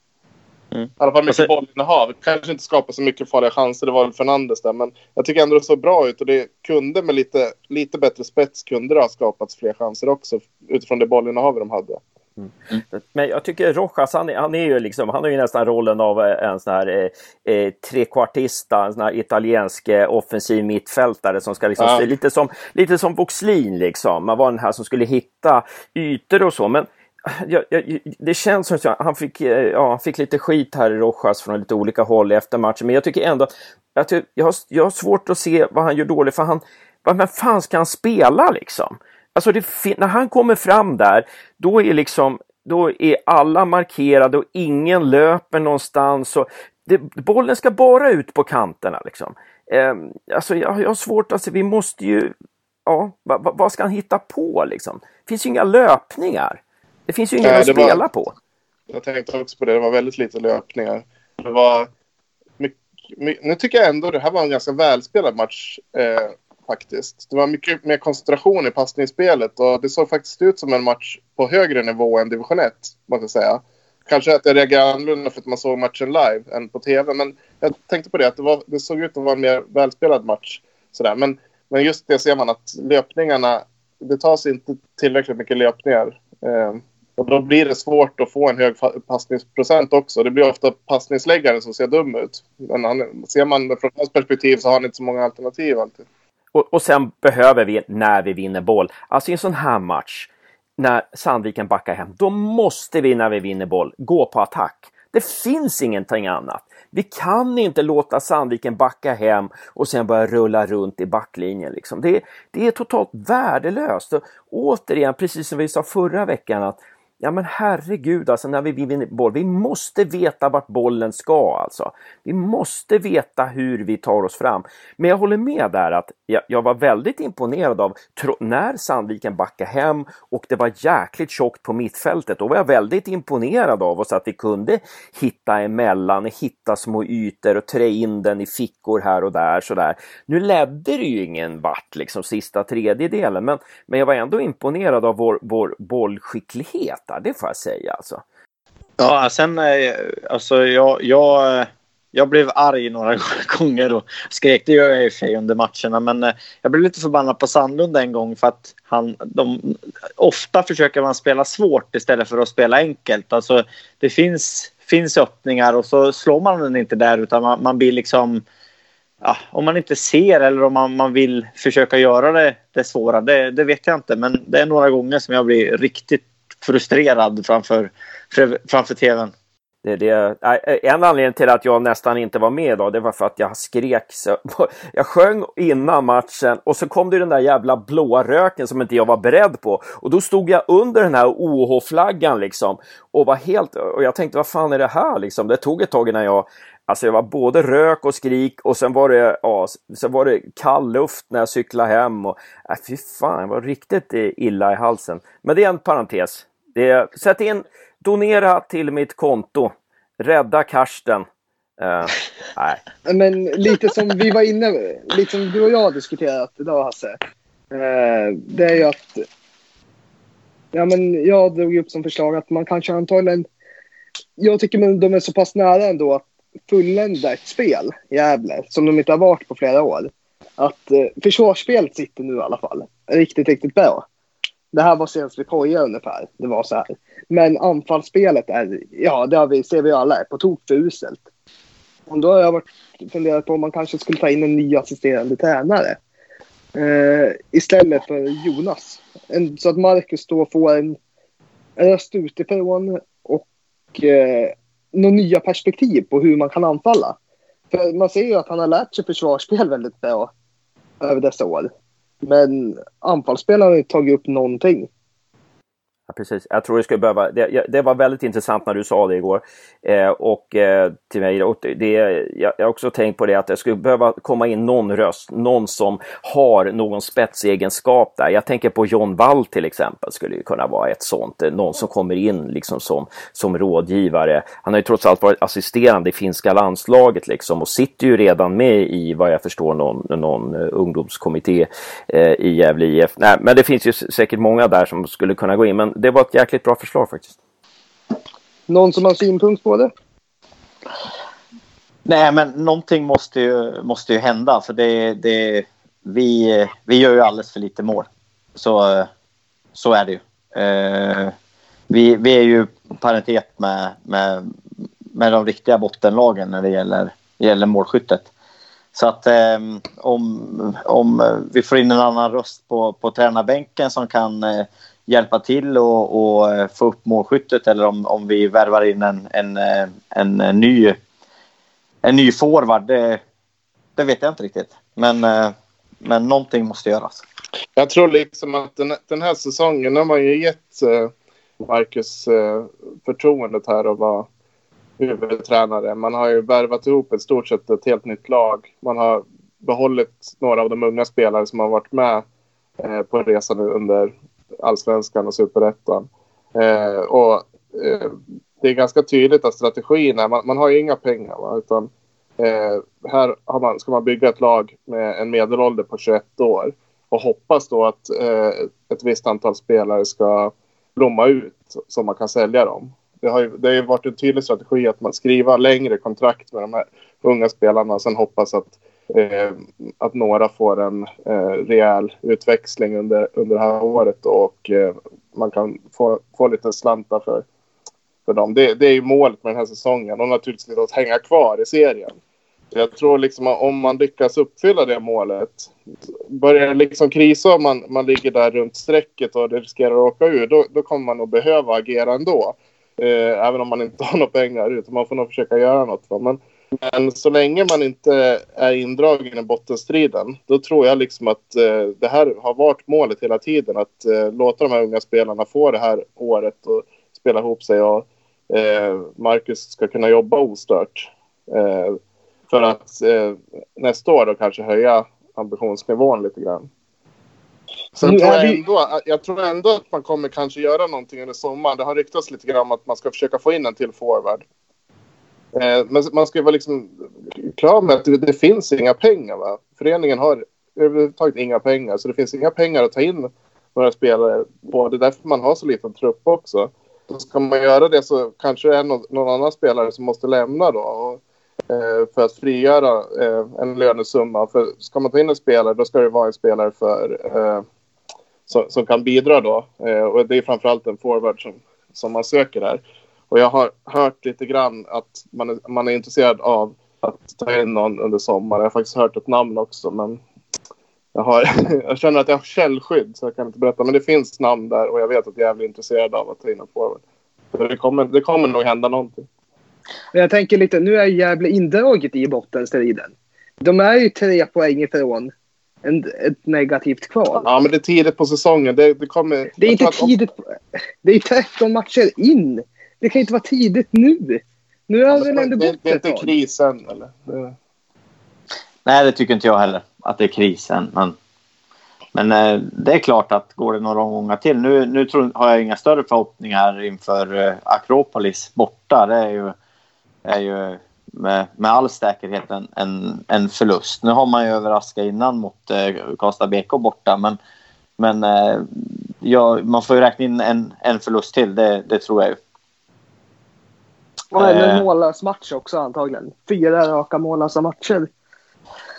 Mm. I alla fall mycket alltså, bollinnehav. Kanske inte skapade så mycket farliga chanser, det var väl Fernandes där. Men jag tycker ändå det såg bra ut och det kunde med lite, lite bättre spets kunde det ha skapats fler chanser också utifrån det bollinnehav de hade. Mm. Men jag tycker Rojas, han, han, är ju liksom, han har ju nästan rollen av eh, en sån här eh, eh, trekvartista, en sån här italiensk eh, offensiv mittfältare som ska liksom, ja. lite som, lite som Boxlin liksom. Man var den här som skulle hitta ytor och så. Men jag, jag, det känns som att han fick, eh, ja, han fick lite skit här i Rojas från lite olika håll efter matchen. Men jag tycker ändå att jag, jag, har, jag har svårt att se vad han gör dåligt. För han, vad fan ska han spela liksom? Alltså det, när han kommer fram där, då är liksom då är alla markerade och ingen löper någonstans. Och det, bollen ska bara ut på kanterna. Liksom. Eh, alltså jag, jag har svårt att se, vi måste ju... Ja, vad, vad ska han hitta på liksom? Det finns ju inga löpningar. Det finns ju ingen att spela var, på. Jag tänkte också på det. Det var väldigt lite löpningar. Det var mycket, mycket, nu tycker jag ändå det här var en ganska välspelad match. Eh, faktiskt. Det var mycket mer koncentration i passningsspelet och det såg faktiskt ut som en match på högre nivå än division 1. Måste jag säga. Kanske att jag reagerade annorlunda för att man såg matchen live än på tv. Men jag tänkte på det att det, var, det såg ut att vara en mer välspelad match. Sådär. Men, men just det ser man att löpningarna, det tas inte tillräckligt mycket löpningar. Eh, och då blir det svårt att få en hög passningsprocent också. Det blir ofta passningsläggaren som ser dum ut. Men han, ser man från hans perspektiv så har han inte så många alternativ alltid. Och, och sen behöver vi, när vi vinner boll, alltså i en sån här match, när Sandviken backar hem, då måste vi när vi vinner boll gå på attack. Det finns ingenting annat. Vi kan inte låta Sandviken backa hem och sen börja rulla runt i backlinjen. Liksom. Det, det är totalt värdelöst. Och återigen, precis som vi sa förra veckan, att Ja men herregud alltså när vi vinner boll, vi måste veta vart bollen ska alltså. Vi måste veta hur vi tar oss fram. Men jag håller med där att jag, jag var väldigt imponerad av när Sandviken backade hem och det var jäkligt tjockt på mittfältet. Då var jag väldigt imponerad av oss att vi kunde hitta emellan, hitta små ytor och trä in den i fickor här och där sådär. Nu ledde det ju ingen vart liksom sista tredjedelen men, men jag var ändå imponerad av vår, vår bollskicklighet hjältar, det får jag säga alltså. Ja, sen eh, alltså jag, jag, eh, jag blev arg några <laughs> gånger och skrek. Det gör jag i och för sig under matcherna, men eh, jag blev lite förbannad på Sandlund en gång för att han, de, ofta försöker man spela svårt istället för att spela enkelt. Alltså, det finns, finns öppningar och så slår man den inte där utan man, man blir liksom Ja, om man inte ser eller om man, man vill försöka göra det, det svåra, det, det vet jag inte. Men det är några gånger som jag blir riktigt frustrerad framför, framför tvn. Det, det, eh, en anledning till att jag nästan inte var med idag, det var för att jag skrek. Så, <laughs> jag sjöng innan matchen och så kom det den där jävla blåa röken som inte jag var beredd på. Och då stod jag under den här OH-flaggan liksom och var helt... Och jag tänkte, vad fan är det här liksom? Det tog ett tag innan jag... Alltså det var både rök och skrik och sen var det, ja, sen var det kall luft när jag cyklade hem. Och, äh, fy fan, jag var riktigt illa i halsen. Men det är en parentes. Det, sätt in, donera till mitt konto. Rädda Karsten. Uh, nej. <laughs> Men lite som vi var inne, lite som du och jag har diskuterat idag Hasse. Uh, det är ju att Ja, men jag drog upp som förslag att man kanske antagligen... Jag tycker att de är så pass nära ändå att fullända ett spel i Gävle som de inte har varit på flera år. Att eh, försvarsspelet sitter nu i alla fall riktigt, riktigt bra. Det här var senast vi kojade ungefär. Det var så här. Men anfallsspelet är, ja det har vi, ser vi alla, är på tok för uselt. Och då har jag varit, funderat på om man kanske skulle ta in en ny assisterande tränare. Eh, istället för Jonas. En, så att Marcus då får en röst utifrån och eh, några nya perspektiv på hur man kan anfalla. För man ser ju att han har lärt sig försvarsspel väldigt bra över dessa år. Men anfallsspelarna har inte tagit upp någonting. Ja, precis. Jag tror det skulle behöva, det, det, var väldigt intressant när du sa det igår. Eh, och eh, till mig, och det, jag, jag har också tänkt på det att det skulle behöva komma in någon röst, någon som har någon spetsegenskap där. Jag tänker på John Wall till exempel, skulle ju kunna vara ett sånt. Eh, någon som kommer in liksom som, som rådgivare. Han har ju trots allt varit assisterande i finska landslaget liksom och sitter ju redan med i, vad jag förstår, någon, någon eh, ungdomskommitté eh, i Gävle IF. Nej, men det finns ju säkert många där som skulle kunna gå in. Men det var ett jäkligt bra förslag faktiskt. Någon som har synpunkt på det? Nej, men någonting måste ju, måste ju hända. För det, det, vi, vi gör ju alldeles för lite mål. Så, så är det ju. Eh, vi, vi är ju paritet med, med, med de riktiga bottenlagen när det gäller, gäller målskyttet. Så att eh, om, om vi får in en annan röst på, på tränarbänken som kan eh, hjälpa till och, och, eh, få upp målskyttet eller om, om vi värvar in en, en, eh, en, en ny, en ny forward. Det, det vet jag inte riktigt. Men, men någonting måste göras. Jag tror liksom att den, den här säsongen har man ju gett Marcus förtroendet här att vara huvudtränare. Man har ju värvat ihop ett stort sett ett helt nytt lag. Man har behållit några av de unga spelare som har varit med på resan under allsvenskan och superettan. Eh, och eh, det är ganska tydligt att strategin är, man, man har ju inga pengar va, utan eh, här har man, ska man bygga ett lag med en medelålder på 21 år och hoppas då att eh, ett visst antal spelare ska blomma ut så man kan sälja dem. Det har ju, det har varit en tydlig strategi att man skriver längre kontrakt med de här unga spelarna och sen hoppas att eh, att några får en eh, rejäl utväxling under, under det här året och eh, man kan få, få lite slantar för, för dem. Det, det är ju målet med den här säsongen och naturligtvis att hänga kvar i serien. Jag tror liksom att om man lyckas uppfylla det målet, börjar det liksom krisa om man, man ligger där runt strecket och det riskerar att åka ur, då, då kommer man nog behöva agera ändå. Eh, även om man inte har några pengar, utan man får nog försöka göra något. Va? Men men så länge man inte är indragen i bottenstriden, då tror jag liksom att eh, det här har varit målet hela tiden. Att eh, låta de här unga spelarna få det här året och spela ihop sig och eh, Marcus ska kunna jobba ostört. Eh, för att eh, nästa år då kanske höja ambitionsnivån lite grann. Sen tror jag, ändå, jag tror ändå att man kommer kanske göra någonting under sommaren. Det har ryktats lite grann om att man ska försöka få in en till forward. Eh, men man ska vara liksom klar med att det, det, finns inga pengar. Va? Föreningen har överhuvudtaget inga pengar, så det finns inga pengar att ta in några spelare på. Det är därför man har så liten trupp också. Så ska man göra det så kanske det är någon, någon annan spelare som måste lämna då. Och, eh, för att frigöra eh, en lönesumma. För ska man ta in en spelare då ska det vara en spelare för, eh, som, som, kan bidra då. Eh, och det är framförallt en forward som, som man söker där. Och jag har hört lite grann att man är, man är intresserad av att ta in någon under sommaren. Jag har faktiskt hört ett namn också, men jag, har, <laughs> jag känner att jag har källskydd så jag kan inte berätta. Men det finns namn där och jag vet att jag är intresserad av att ta in en forward. Det kommer, det kommer nog hända någonting. Jag tänker lite, nu är Gävle indraget i bottenstriden. De är ju tre poäng ifrån en, ett negativt kval. Ja, men det är tidigt på säsongen. Det, det kommer... Det är inte tidigt. Det är 13 matcher in. Det kan inte vara tidigt nu. Nu har väl ändå gått Det är inte krisen eller? Det... Nej, det tycker inte jag heller. Att det är krisen. Men, men eh, det är klart att går det några omgångar till. Nu, nu tror, har jag inga större förhoppningar inför eh, Akropolis borta. Det är ju, är ju med, med all säkerhet en, en, en förlust. Nu har man ju överraskat innan mot eh, Karlstad BK borta. Men, men eh, ja, man får ju räkna in en, en förlust till, det, det tror jag ju. Och en Eh. mållös match också antagligen. Fyra raka mållösa matcher.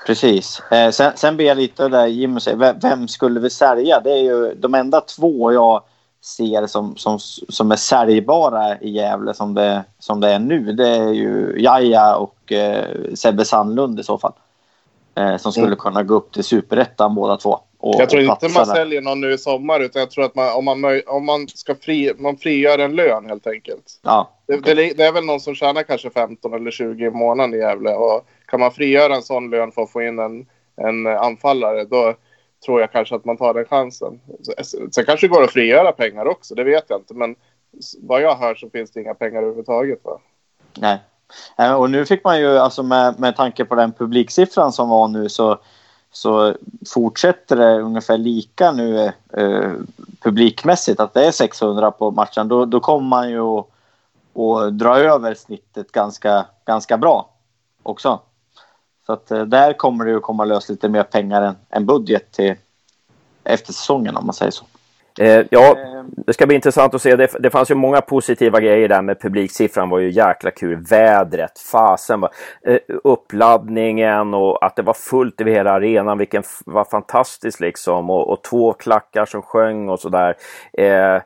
Precis. Eh, sen, sen blir jag lite där Jimmy säger, vem, vem skulle vi sälja? Det är ju de enda två jag ser som, som, som är säljbara i Gävle som det, som det är nu. Det är ju Jaja och eh, Sebbe Sandlund i så fall. Eh, som skulle Mm. kunna gå upp till superettan båda två. Och, Jag tror inte man säljer någon nu i sommar utan jag tror att man, om, man, om man ska fri, man frigör en lön helt enkelt. Ja, Det, det, det är väl någon som tjänar kanske 15 eller 20 i månaden i Gävle och kan man frigöra en sån lön för att få in en, en anfallare då tror jag kanske att man tar den chansen. Sen kanske det går att frigöra pengar också, det vet jag inte. Men vad jag hör så finns det inga pengar överhuvudtaget. Va? nej. Eh, och nu fick man ju, alltså med, med tanke på den publiksiffran som var nu så, så fortsätter det ungefär lika nu eh, publikmässigt. Att det är 600 på matchen. Då, då kommer man ju att, att dra över snittet ganska, ganska bra också. Så att eh, där kommer det ju komma lös lite mer pengar än, än budget till efter säsongen om man säger så. Eh, ja, det ska bli intressant att se. Det, det fanns ju många positiva grejer där med publiksiffran var ju jäkla kul. Vädret, fasen, var- eh, uppladdningen och att det var fullt över hela arenan, vilken var fantastiskt liksom. Och, och två klackar som sjöng och sådär. Eh,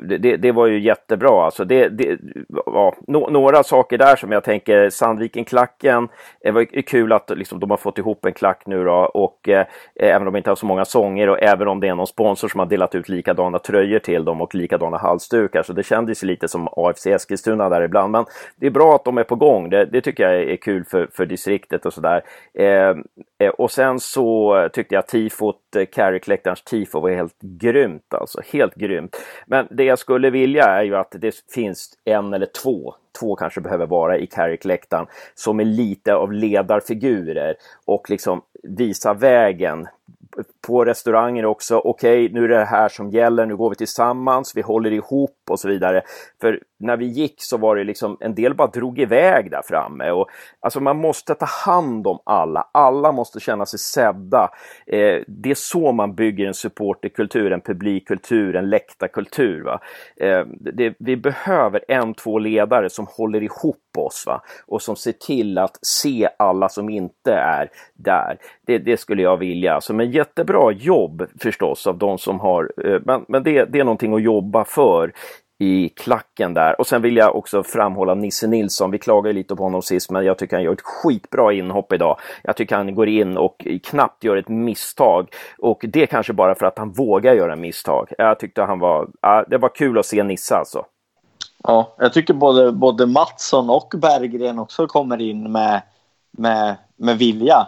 det, det, var ju jättebra. Alltså det, det, ja, no, några saker där som jag tänker, Sandviken-klacken, det var kul att liksom, de har fått ihop en klack nu då och eh, även om de inte har så många sånger och även om det är någon sponsor som har delat ut likadana tröjor till dem och likadana halsdukar så det kändes lite som AFC Eskilstuna där ibland. Men det är bra att de är på gång. Det, det tycker jag är kul för, för distriktet och sådär. Eh, eh, och sen så tyckte jag tifot, eh, Carrick-läktarens tifo var helt grymt alltså. Helt grymt. Men det jag skulle vilja är ju att det finns en eller två två kanske behöver vara i Carrick-läktaren som är lite av ledarfigurer och liksom visar vägen på restauranger också. Okej, nu är det det här som gäller. Nu går vi tillsammans. Vi håller ihop och så vidare. För när vi gick så var det liksom en del bara drog iväg där framme och alltså man måste ta hand om alla. Alla måste känna sig sedda. Eh, det är så man bygger en supporterkultur, en publikkultur, en läktarkultur. Va? Eh, det, vi behöver en, två ledare som håller ihop oss va? och som ser till att se alla som inte är där. Det, det skulle jag vilja. Alltså, men jättebra jobb förstås av de som har, eh, men, men det, det är någonting att jobba för i klacken där. Och sen vill jag också framhålla Nisse Nilsson. Vi klagade lite på honom sist, men jag tycker han gör ett skitbra inhopp idag. Jag tycker han går in och knappt gör ett misstag. Och det kanske bara för att han vågar göra misstag. Jag tyckte han var, ja, det var kul att se Nisse alltså. Ja, jag tycker både, både Mattsson och Berggren också kommer in med, med, med vilja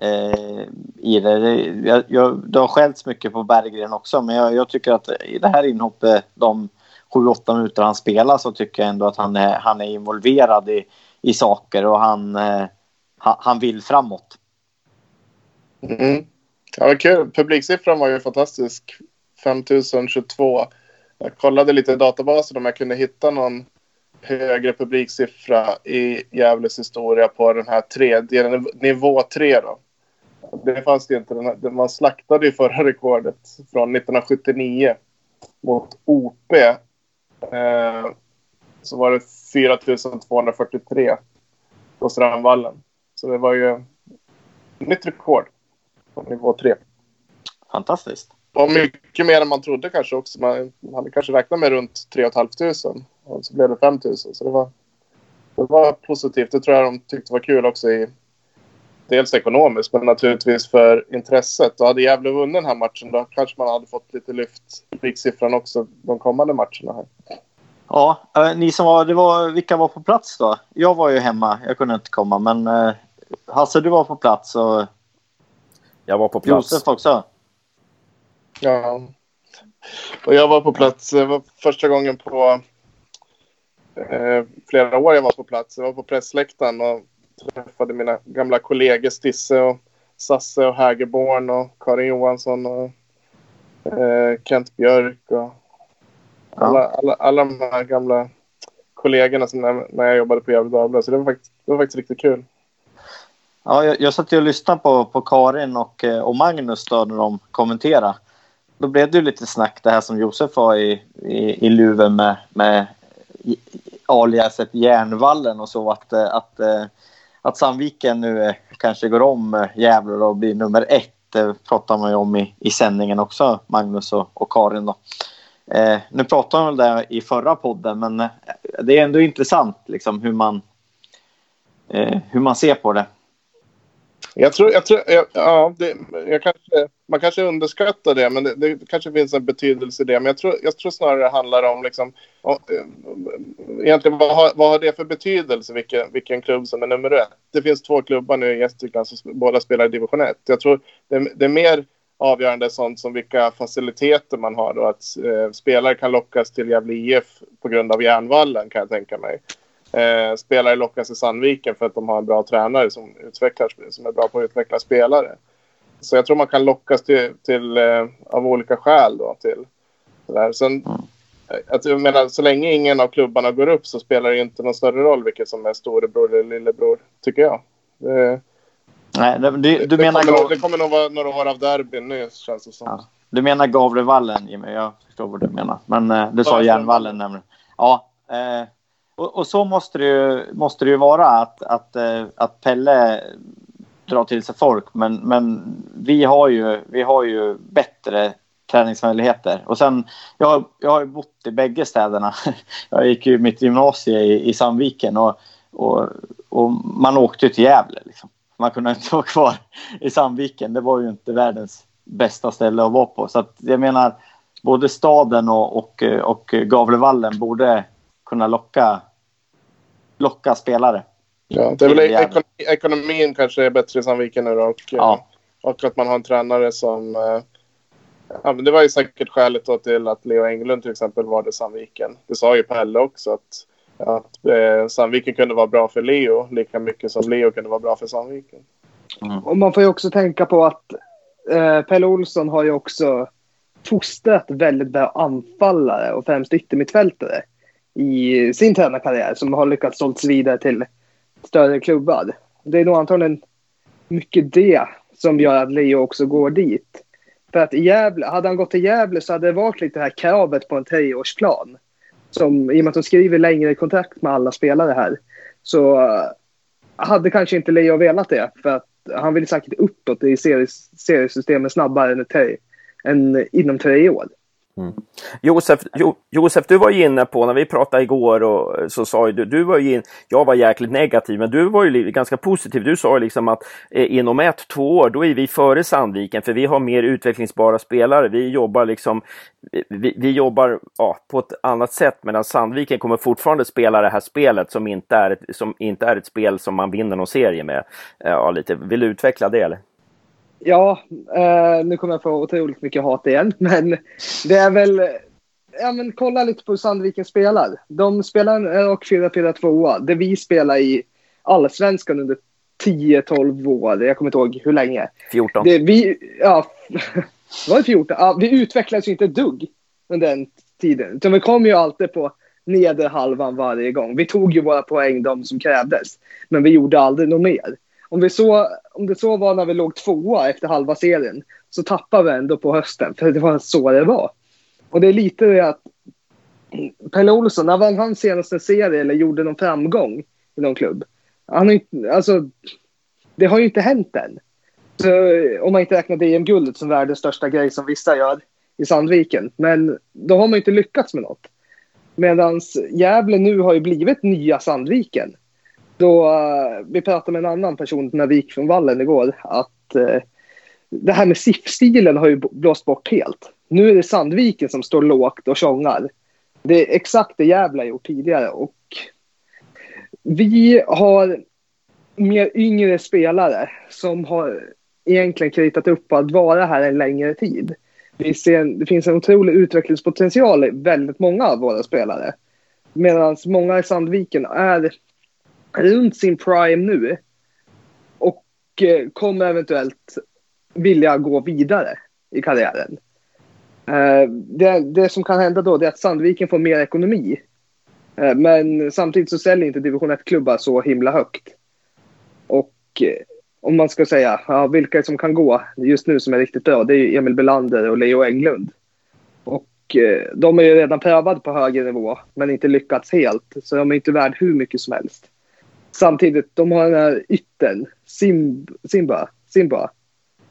eh, i det. det jag, jag, det har skällts mycket på Berggren också, men jag, jag tycker att i det här inhoppet, de 7-8 minuter han spelar, så tycker jag ändå att han är, han är involverad i, i saker och han, eh, han, han vill framåt. Mm. Ja, kul. Publiksiffran var ju fantastisk. 5022. Jag kollade lite i databasen om jag kunde hitta någon högre publiksiffra i Gävles historia på den här tredje, nivå tre då. Det fanns det inte. Den här, man slaktade ju förra rekordet från 1979 mot OP. Eh, så var det 4243 på Strandvallen. Så det var ju nytt rekord på nivå 3. Fantastiskt. Och mycket mer än man trodde kanske också. Man hade kanske räknat med runt 3 500 och så blev det 5 000. Så det var, det var positivt. Det tror jag de tyckte var kul också i dels ekonomiskt men naturligtvis för intresset. Och hade Gävle vunnit den här matchen då kanske man hade fått lite lyft publiksiffran också de kommande matcherna här. Ja, eh, ni som var, det var, vilka var på plats då? Jag var ju hemma, jag kunde inte komma, men eh, Hasse du var på plats och Jag var på plats. Josef också. Ja. Och jag var på plats. Det var första gången på eh, flera år jag var på plats. Jag var på pressläktaren och träffade mina gamla kollegor Stisse och Sasse och Hägerborn och Karin Johansson och eh, Kent Björk och alla, alla, alla de här gamla kollegorna som när, när jag jobbade på Gefle Dagblad. Så det var, faktiskt, det var faktiskt riktigt kul. Ja, jag, jag satt ju och lyssnade på, på Karin och, eh, och Magnus då när de kommenterade. då blev det ju lite snack det här som Josef var i, i, i luven med, med aliaset Järnvallen och så att, eh, att, eh, att Sandviken nu eh, kanske går om eh, Gävle och blir nummer ett. Det pratar man ju om i, i sändningen också, Magnus och, och Karin. Då. Eh, nu pratade man väl det i förra podden, men det är ändå intressant liksom, hur, man, eh, hur man ser på det. Jag tror, jag tror ja, det, jag kanske, man kanske underskattar det, men det, det, kanske finns en betydelse i det. Men jag tror, jag tror snarare det handlar om, liksom, om, eh, egentligen vad har, vad har det för betydelse, vilken, vilken klubb som är nummer ett? Det finns två klubbar nu i Gästrikland som båda spelar i division 1. Jag tror det, det är mer avgörande sånt som vilka faciliteter man har och att eh, spelare kan lockas till Gävle IF på grund av järnvallen kan jag tänka mig. Eh, spelare lockas till Sandviken för att de har en bra tränare som, utvecklar, som är bra på att utveckla spelare. Så jag tror man kan lockas till, till eh, av olika skäl då till sådär. Sen, att, jag menar, så länge ingen av klubbarna går upp så spelar det inte någon större roll vilket som är storebror eller lillebror, tycker jag. Det, Nej, du, du det, menar... Kommer, nog, det kommer nog vara några år av derbyn nu, känns det som. Ja. Du menar Gavlevallen, Jimmy? Jag förstår vad du menar. Men eh, du sa Järnvallen nämligen. Ja, eh, och, och, så måste det ju, måste det ju vara att, att, eh, att Pelle drar till sig folk. Men, men vi, har ju, vi har ju bättre träningsmöjligheter. Och sen, jag, jag har ju bott i bägge städerna. <laughs> Jag gick ju mitt gymnasie i, i Sandviken och, och, och man åkte till Gävle. Liksom. Man kunde inte <laughs> vara kvar i Sandviken. Det var ju inte världens bästa ställe att vara på. Så att, jag menar, både staden och, och, och Gavlevallen borde kunna locka locka spelare. Ja, det är väl ekon ekonomin kanske är bättre i Sandviken nu och, ja. och att man har en tränare som... Eh, ja, men det var ju säkert skälet då till att Leo Englund till exempel valde Sandviken. Det sa ju Pelle också att, att eh, Sandviken kunde vara bra för Leo lika mycket som Leo kunde vara bra för Sandviken. Mm. Och man får ju också tänka på att eh, Pelle Olsson har ju också fostrat väldigt bra anfallare och främst yttermittfältare i sin tränarkarriär som har lyckats sålts vidare till större klubbar. Det är nog antagligen mycket det som gör att Leo också går dit. För att i Gävle, hade han gått till Gävle så hade det varit lite det här kravet på en treårsplan. Som, I och med att de skriver längre kontrakt med alla spelare här så eh, hade kanske inte Leo velat det. För att han vill säkert uppåt i seriesystemet snabbare än, tre, än inom tre år. Mm. Josef, jo, Josef, du var ju inne på, när vi pratade igår och eh, så sa du, du var ju in, jag var jäkligt negativ, men du var ju ganska positiv. Du sa ju liksom att eh, inom ett, två år, då är vi före Sandviken, för vi har mer utvecklingsbara spelare. Vi jobbar liksom, eh, vi, vi jobbar ja, på ett annat sätt, medan Sandviken kommer fortfarande spela det här spelet som inte är ett, som inte är ett spel som man vinner någon serie med. Ja, lite. Vill du utveckla det eller? Ja, eh, nu kommer jag få otroligt mycket hat igen, <laughs> men det är väl... Ja, men kolla lite på hur Sandviken spelar. De spelar en och 4-4-2 det vi spelar i allsvenskan under 10-12 år. Jag kommer inte ihåg hur länge. 14. Det, vi, ja, var det 14? Ja, vi utvecklades ju inte ett dugg under den tiden. Utan vi kom ju alltid på nedre halvan varje gång. Vi tog ju våra poäng, de som krävdes. Men vi gjorde aldrig något mer om, vi så, om det så var när vi låg tvåa efter halva serien så tappade vi ändå på hösten. För det var så det var. Och det är lite det att Pelle Olsson, när vann han senaste serie eller gjorde någon framgång i någon klubb? Han har alltså, det har ju inte hänt än. Så, om man inte räknar DM-guldet som världens största grej som vissa gör i Sandviken. Men då har man inte lyckats med något. Medan Gävle nu har ju blivit nya Sandviken. Då, uh, vi pratade med en annan person när vi gick från vallen igår att uh, det här med SIF-stilen har ju blåst bort helt. Nu är det Sandviken som står lågt och tjongar. Det är exakt det Gävle har gjort tidigare och vi har mer yngre spelare som har egentligen kritat upp på att vara här en längre tid. Vi ser, det finns en otrolig utvecklingspotential i väldigt många av våra spelare. Medan många i Sandviken är runt sin prime nu och eh, kommer eventuellt vilja gå vidare i karriären. Eh, det, det som kan hända då är att Sandviken får mer ekonomi. Eh, men samtidigt så säljer inte division 1-klubbar så himla högt. Och om man ska säga, ja, vilka som kan gå just nu som är riktigt bra, det är ju Emil Belander och Leo Englund. Och eh, de är ju redan prövade på högre nivå, men inte lyckats helt. Så de är inte värd hur mycket som helst. Samtidigt, de har den här yttern, Sim, Simba, Simba,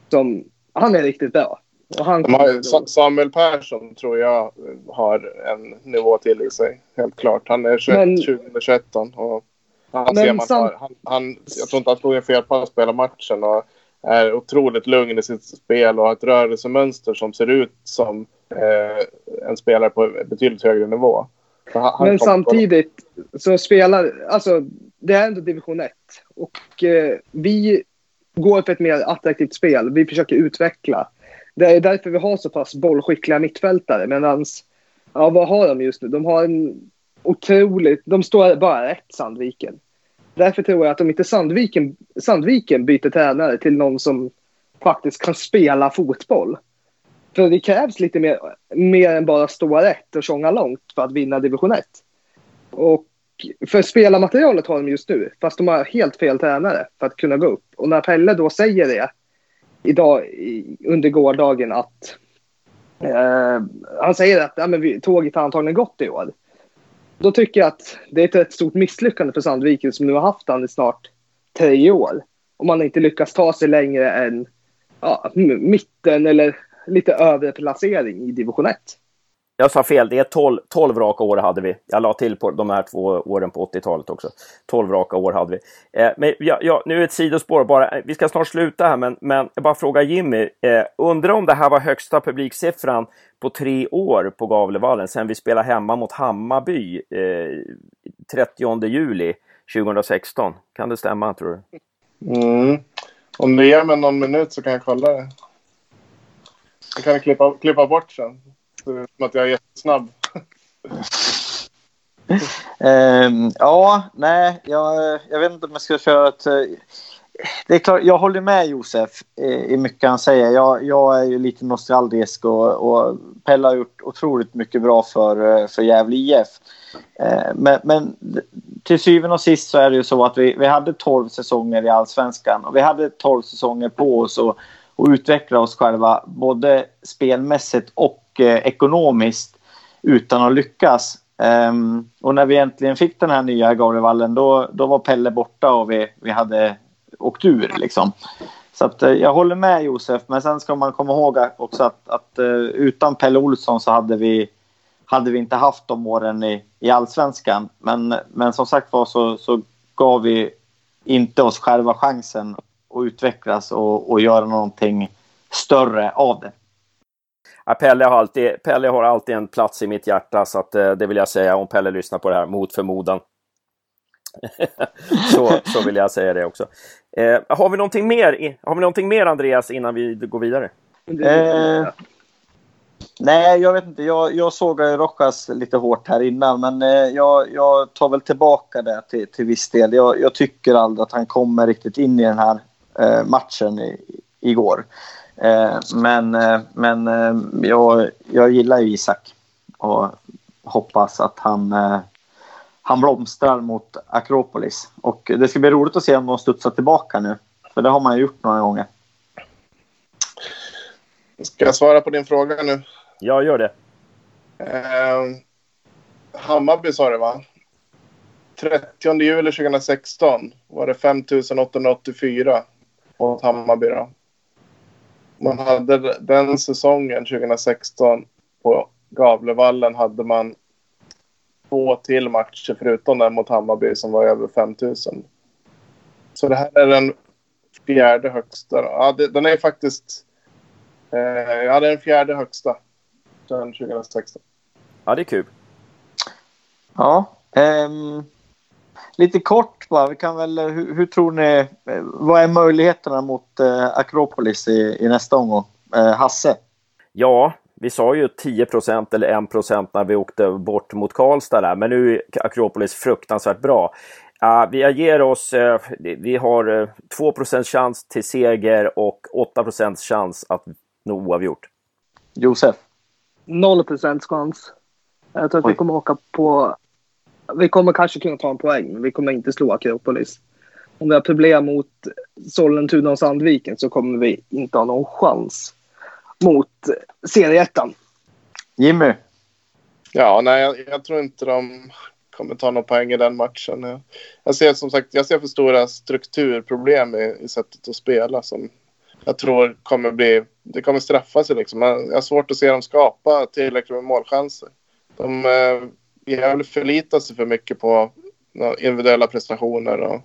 som, han är riktigt bra. Och han har, Samuel Persson tror jag har en nivå till i sig. Helt klart. Han är 21, Men- 20 eller 21 och han ser man sam- han, han, Jag tror inte han slog en felpass på hela matchen och är otroligt lugn i sitt spel och har ett rörelsemönster som ser ut som eh, en spelare på betydligt högre nivå. Men samtidigt så spelar, alltså det är ändå division 1 och eh, vi går för ett mer attraktivt spel. Vi försöker utveckla. Det är därför vi har så pass bollskickliga mittfältare. Medan, ja vad har de just nu? De har en otroligt, de står bara rätt Sandviken. Därför tror jag att om inte Sandviken, Sandviken byter tränare till någon som faktiskt kan spela fotboll. För det krävs lite mer, mer än bara stå rätt och tjonga långt för att vinna division 1. Och för spelarmaterialet har de just nu, fast de har helt fel tränare för att kunna gå upp. Och när Pelle då säger det idag under gårdagen att eh, han säger att ja, men vi, tåget har antagligen gått i år. Då tycker jag att det är ett rätt stort misslyckande för Sandviken som nu har haft han i snart tre år. Om man inte lyckas ta sig längre än ja, mitten eller lite övre placering i division 1. Jag sa fel, det är 12, 12 raka år hade vi. Jag la till på de här två åren på 80-talet också. 12 raka år hade vi. Eh, men ja, ja, nu är det ett sidospår bara. Vi ska snart sluta här, men, men jag bara fråga Jimmy. Eh, undrar om det här var högsta publiksiffran på tre år på Gavlevallen sen vi spelade hemma mot Hammarby eh, 30 juli 2016. Kan det stämma, tror du? Mm. Om du ger mig någon minut så kan jag kolla det. Det kan klippa, klippa bort sen. Så som att jag är jättesnabb. um, ja, nej, jag, jag vet inte om jag ska köra ett... Eh, det är klart, jag håller med Josef eh, i mycket han säger. Jag, jag är ju lite nostalgisk och, och Pelle har gjort otroligt mycket bra för, eh, för Gävle IF. Men, men till syvende och sist så är det ju så att vi, vi hade 12 säsonger i Allsvenskan och vi hade 12 säsonger på oss att och utveckla oss själva både spelmässigt och eh, ekonomiskt utan att lyckas. Um, och när vi äntligen fick den här nya Gavlevallen då, då var Pelle borta och vi, vi hade åkt ur. Liksom. Så att, eh, jag håller med Josef, men sen ska man komma ihåg också att, att eh, utan Pelle Olsson så hade vi, hade vi inte haft de åren i, i allsvenskan. Men, men som sagt var så, så gav vi inte oss själva chansen att utvecklas och, och göra någonting större av det. Ja, Pelle, har alltid, Pelle har alltid en plats i mitt hjärta, så att, eh, det vill jag säga om Pelle lyssnar på det här, mot förmodan. <laughs> så, så vill jag säga det också. Eh, har, vi någonting mer, har vi någonting mer, Andreas, innan vi går vidare? Eh, nej, jag vet inte. Jag, jag såg ju Rojas lite hårt här innan, men eh, jag, jag tar väl tillbaka det till, till viss del. Jag, jag tycker aldrig att han kommer riktigt in i den här eh, matchen i, igår. Eh, men eh, men eh, jag, jag gillar ju Isak och hoppas att han, eh, han blomstrar mot Akropolis. Och det ska bli roligt att se om de studsar tillbaka nu, för det har man ju gjort några gånger. Ska jag svara på din fråga nu? Ja, gör det. Eh, Hammarby sa det va? 30 juli 2016 var det 5 884 mot Hammarby då. Man hade den säsongen 2016 på Gavlevallen hade man två till matcher förutom den mot Hammarby som var över 5 000. Så det här är den fjärde högsta. Ja, det, den är faktiskt... Eh, ja, det är den fjärde högsta sedan 2016. Ja, det är kul. Ja. ehm, lite kort bara. Vi kan väl, hur, hur tror ni, eh, vad är möjligheterna mot eh, Akropolis i, i nästa omgång? Eh, Hasse? Ja, vi sa ju 10% eller 1% när vi åkte bort mot Karlstad där, men nu är Akropolis fruktansvärt bra. Uh, vi ger oss, eh, vi har uh, 2% chans till seger och 8% chans att nå oavgjort. Josef? Noll procents chans. Jag tror att vi kommer åka på... Vi kommer kanske kunna ta en poäng, men vi kommer inte slå Akropolis. om vi har problem mot Sollentuna och Sandviken så kommer vi inte ha någon chans mot serieettan. Jimmy? Ja, nej, jag, jag, tror inte de kommer ta någon poäng i den matchen. Jag ser som sagt, jag ser för stora strukturproblem i, i sättet att spela som jag tror kommer bli, det kommer straffa sig liksom. Jag har svårt att se dem skapa tillräckligt med målchanser. De eh, Gävle förlitar sig för mycket på individuella prestationer och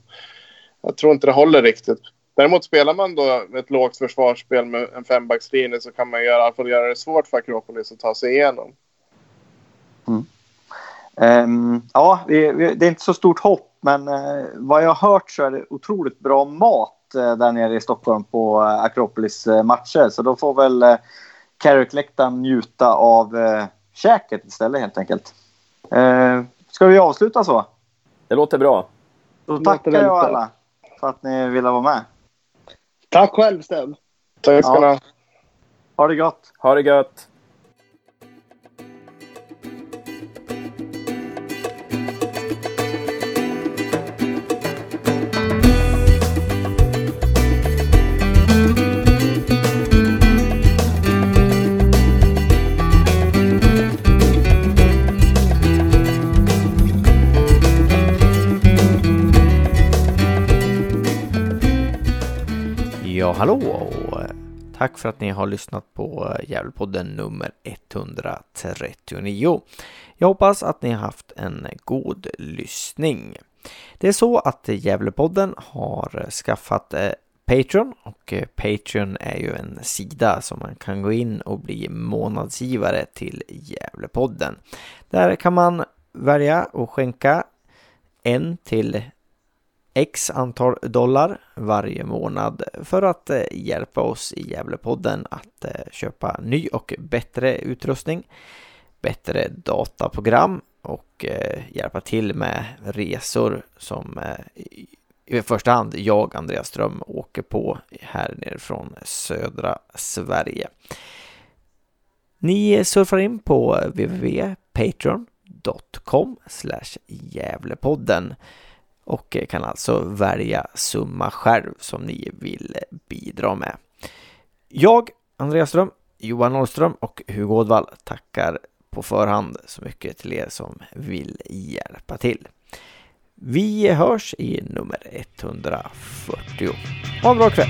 jag tror inte det håller riktigt. Däremot spelar man då ett lågt försvarsspel med en fembackslinje så kan man göra, i alla fall göra det svårt för Akropolis att ta sig igenom. Mm. Um, ja, vi, vi, det är inte så stort hopp, men uh, vad jag har hört så är det otroligt bra mat uh, där nere i Stockholm på uh, Akropolis matcher. Så då får väl uh, Carrick-läktaren njuta av uh, käket istället helt enkelt. Uh, ska vi avsluta så? Det låter bra. Då tackar jag alla för att ni ville vara med. Tack själv Sten. Tack ska ni ha. Ha det gott. Ha det gött. Hallå och eh, tack för att ni har lyssnat på eh, Gävlepodden nummer 139. Jag hoppas att ni har haft en god lyssning. Det är så att Gävlepodden har eh, skaffat Patreon och Patreon är ju en sida som man kan gå in och bli månadsgivare till Gävlepodden. Där kan man välja och skänka en till X antal dollar varje månad för att eh, hjälpa oss i Gävlepodden att eh, köpa ny och bättre utrustning, bättre dataprogram och eh, hjälpa till med resor som i första hand jag, Andreas Ström, åker på här nere från södra Sverige. Ni surfar in på www.patreon.com Gävlepodden och eh, kan alltså välja summa själv som ni vill bidra med. Jag, Andreas Ström, Johan Norrström och Hugo Ådvall tackar på förhand så mycket till er som vill hjälpa till. Vi hörs i nummer 140. Ha en bra kväll!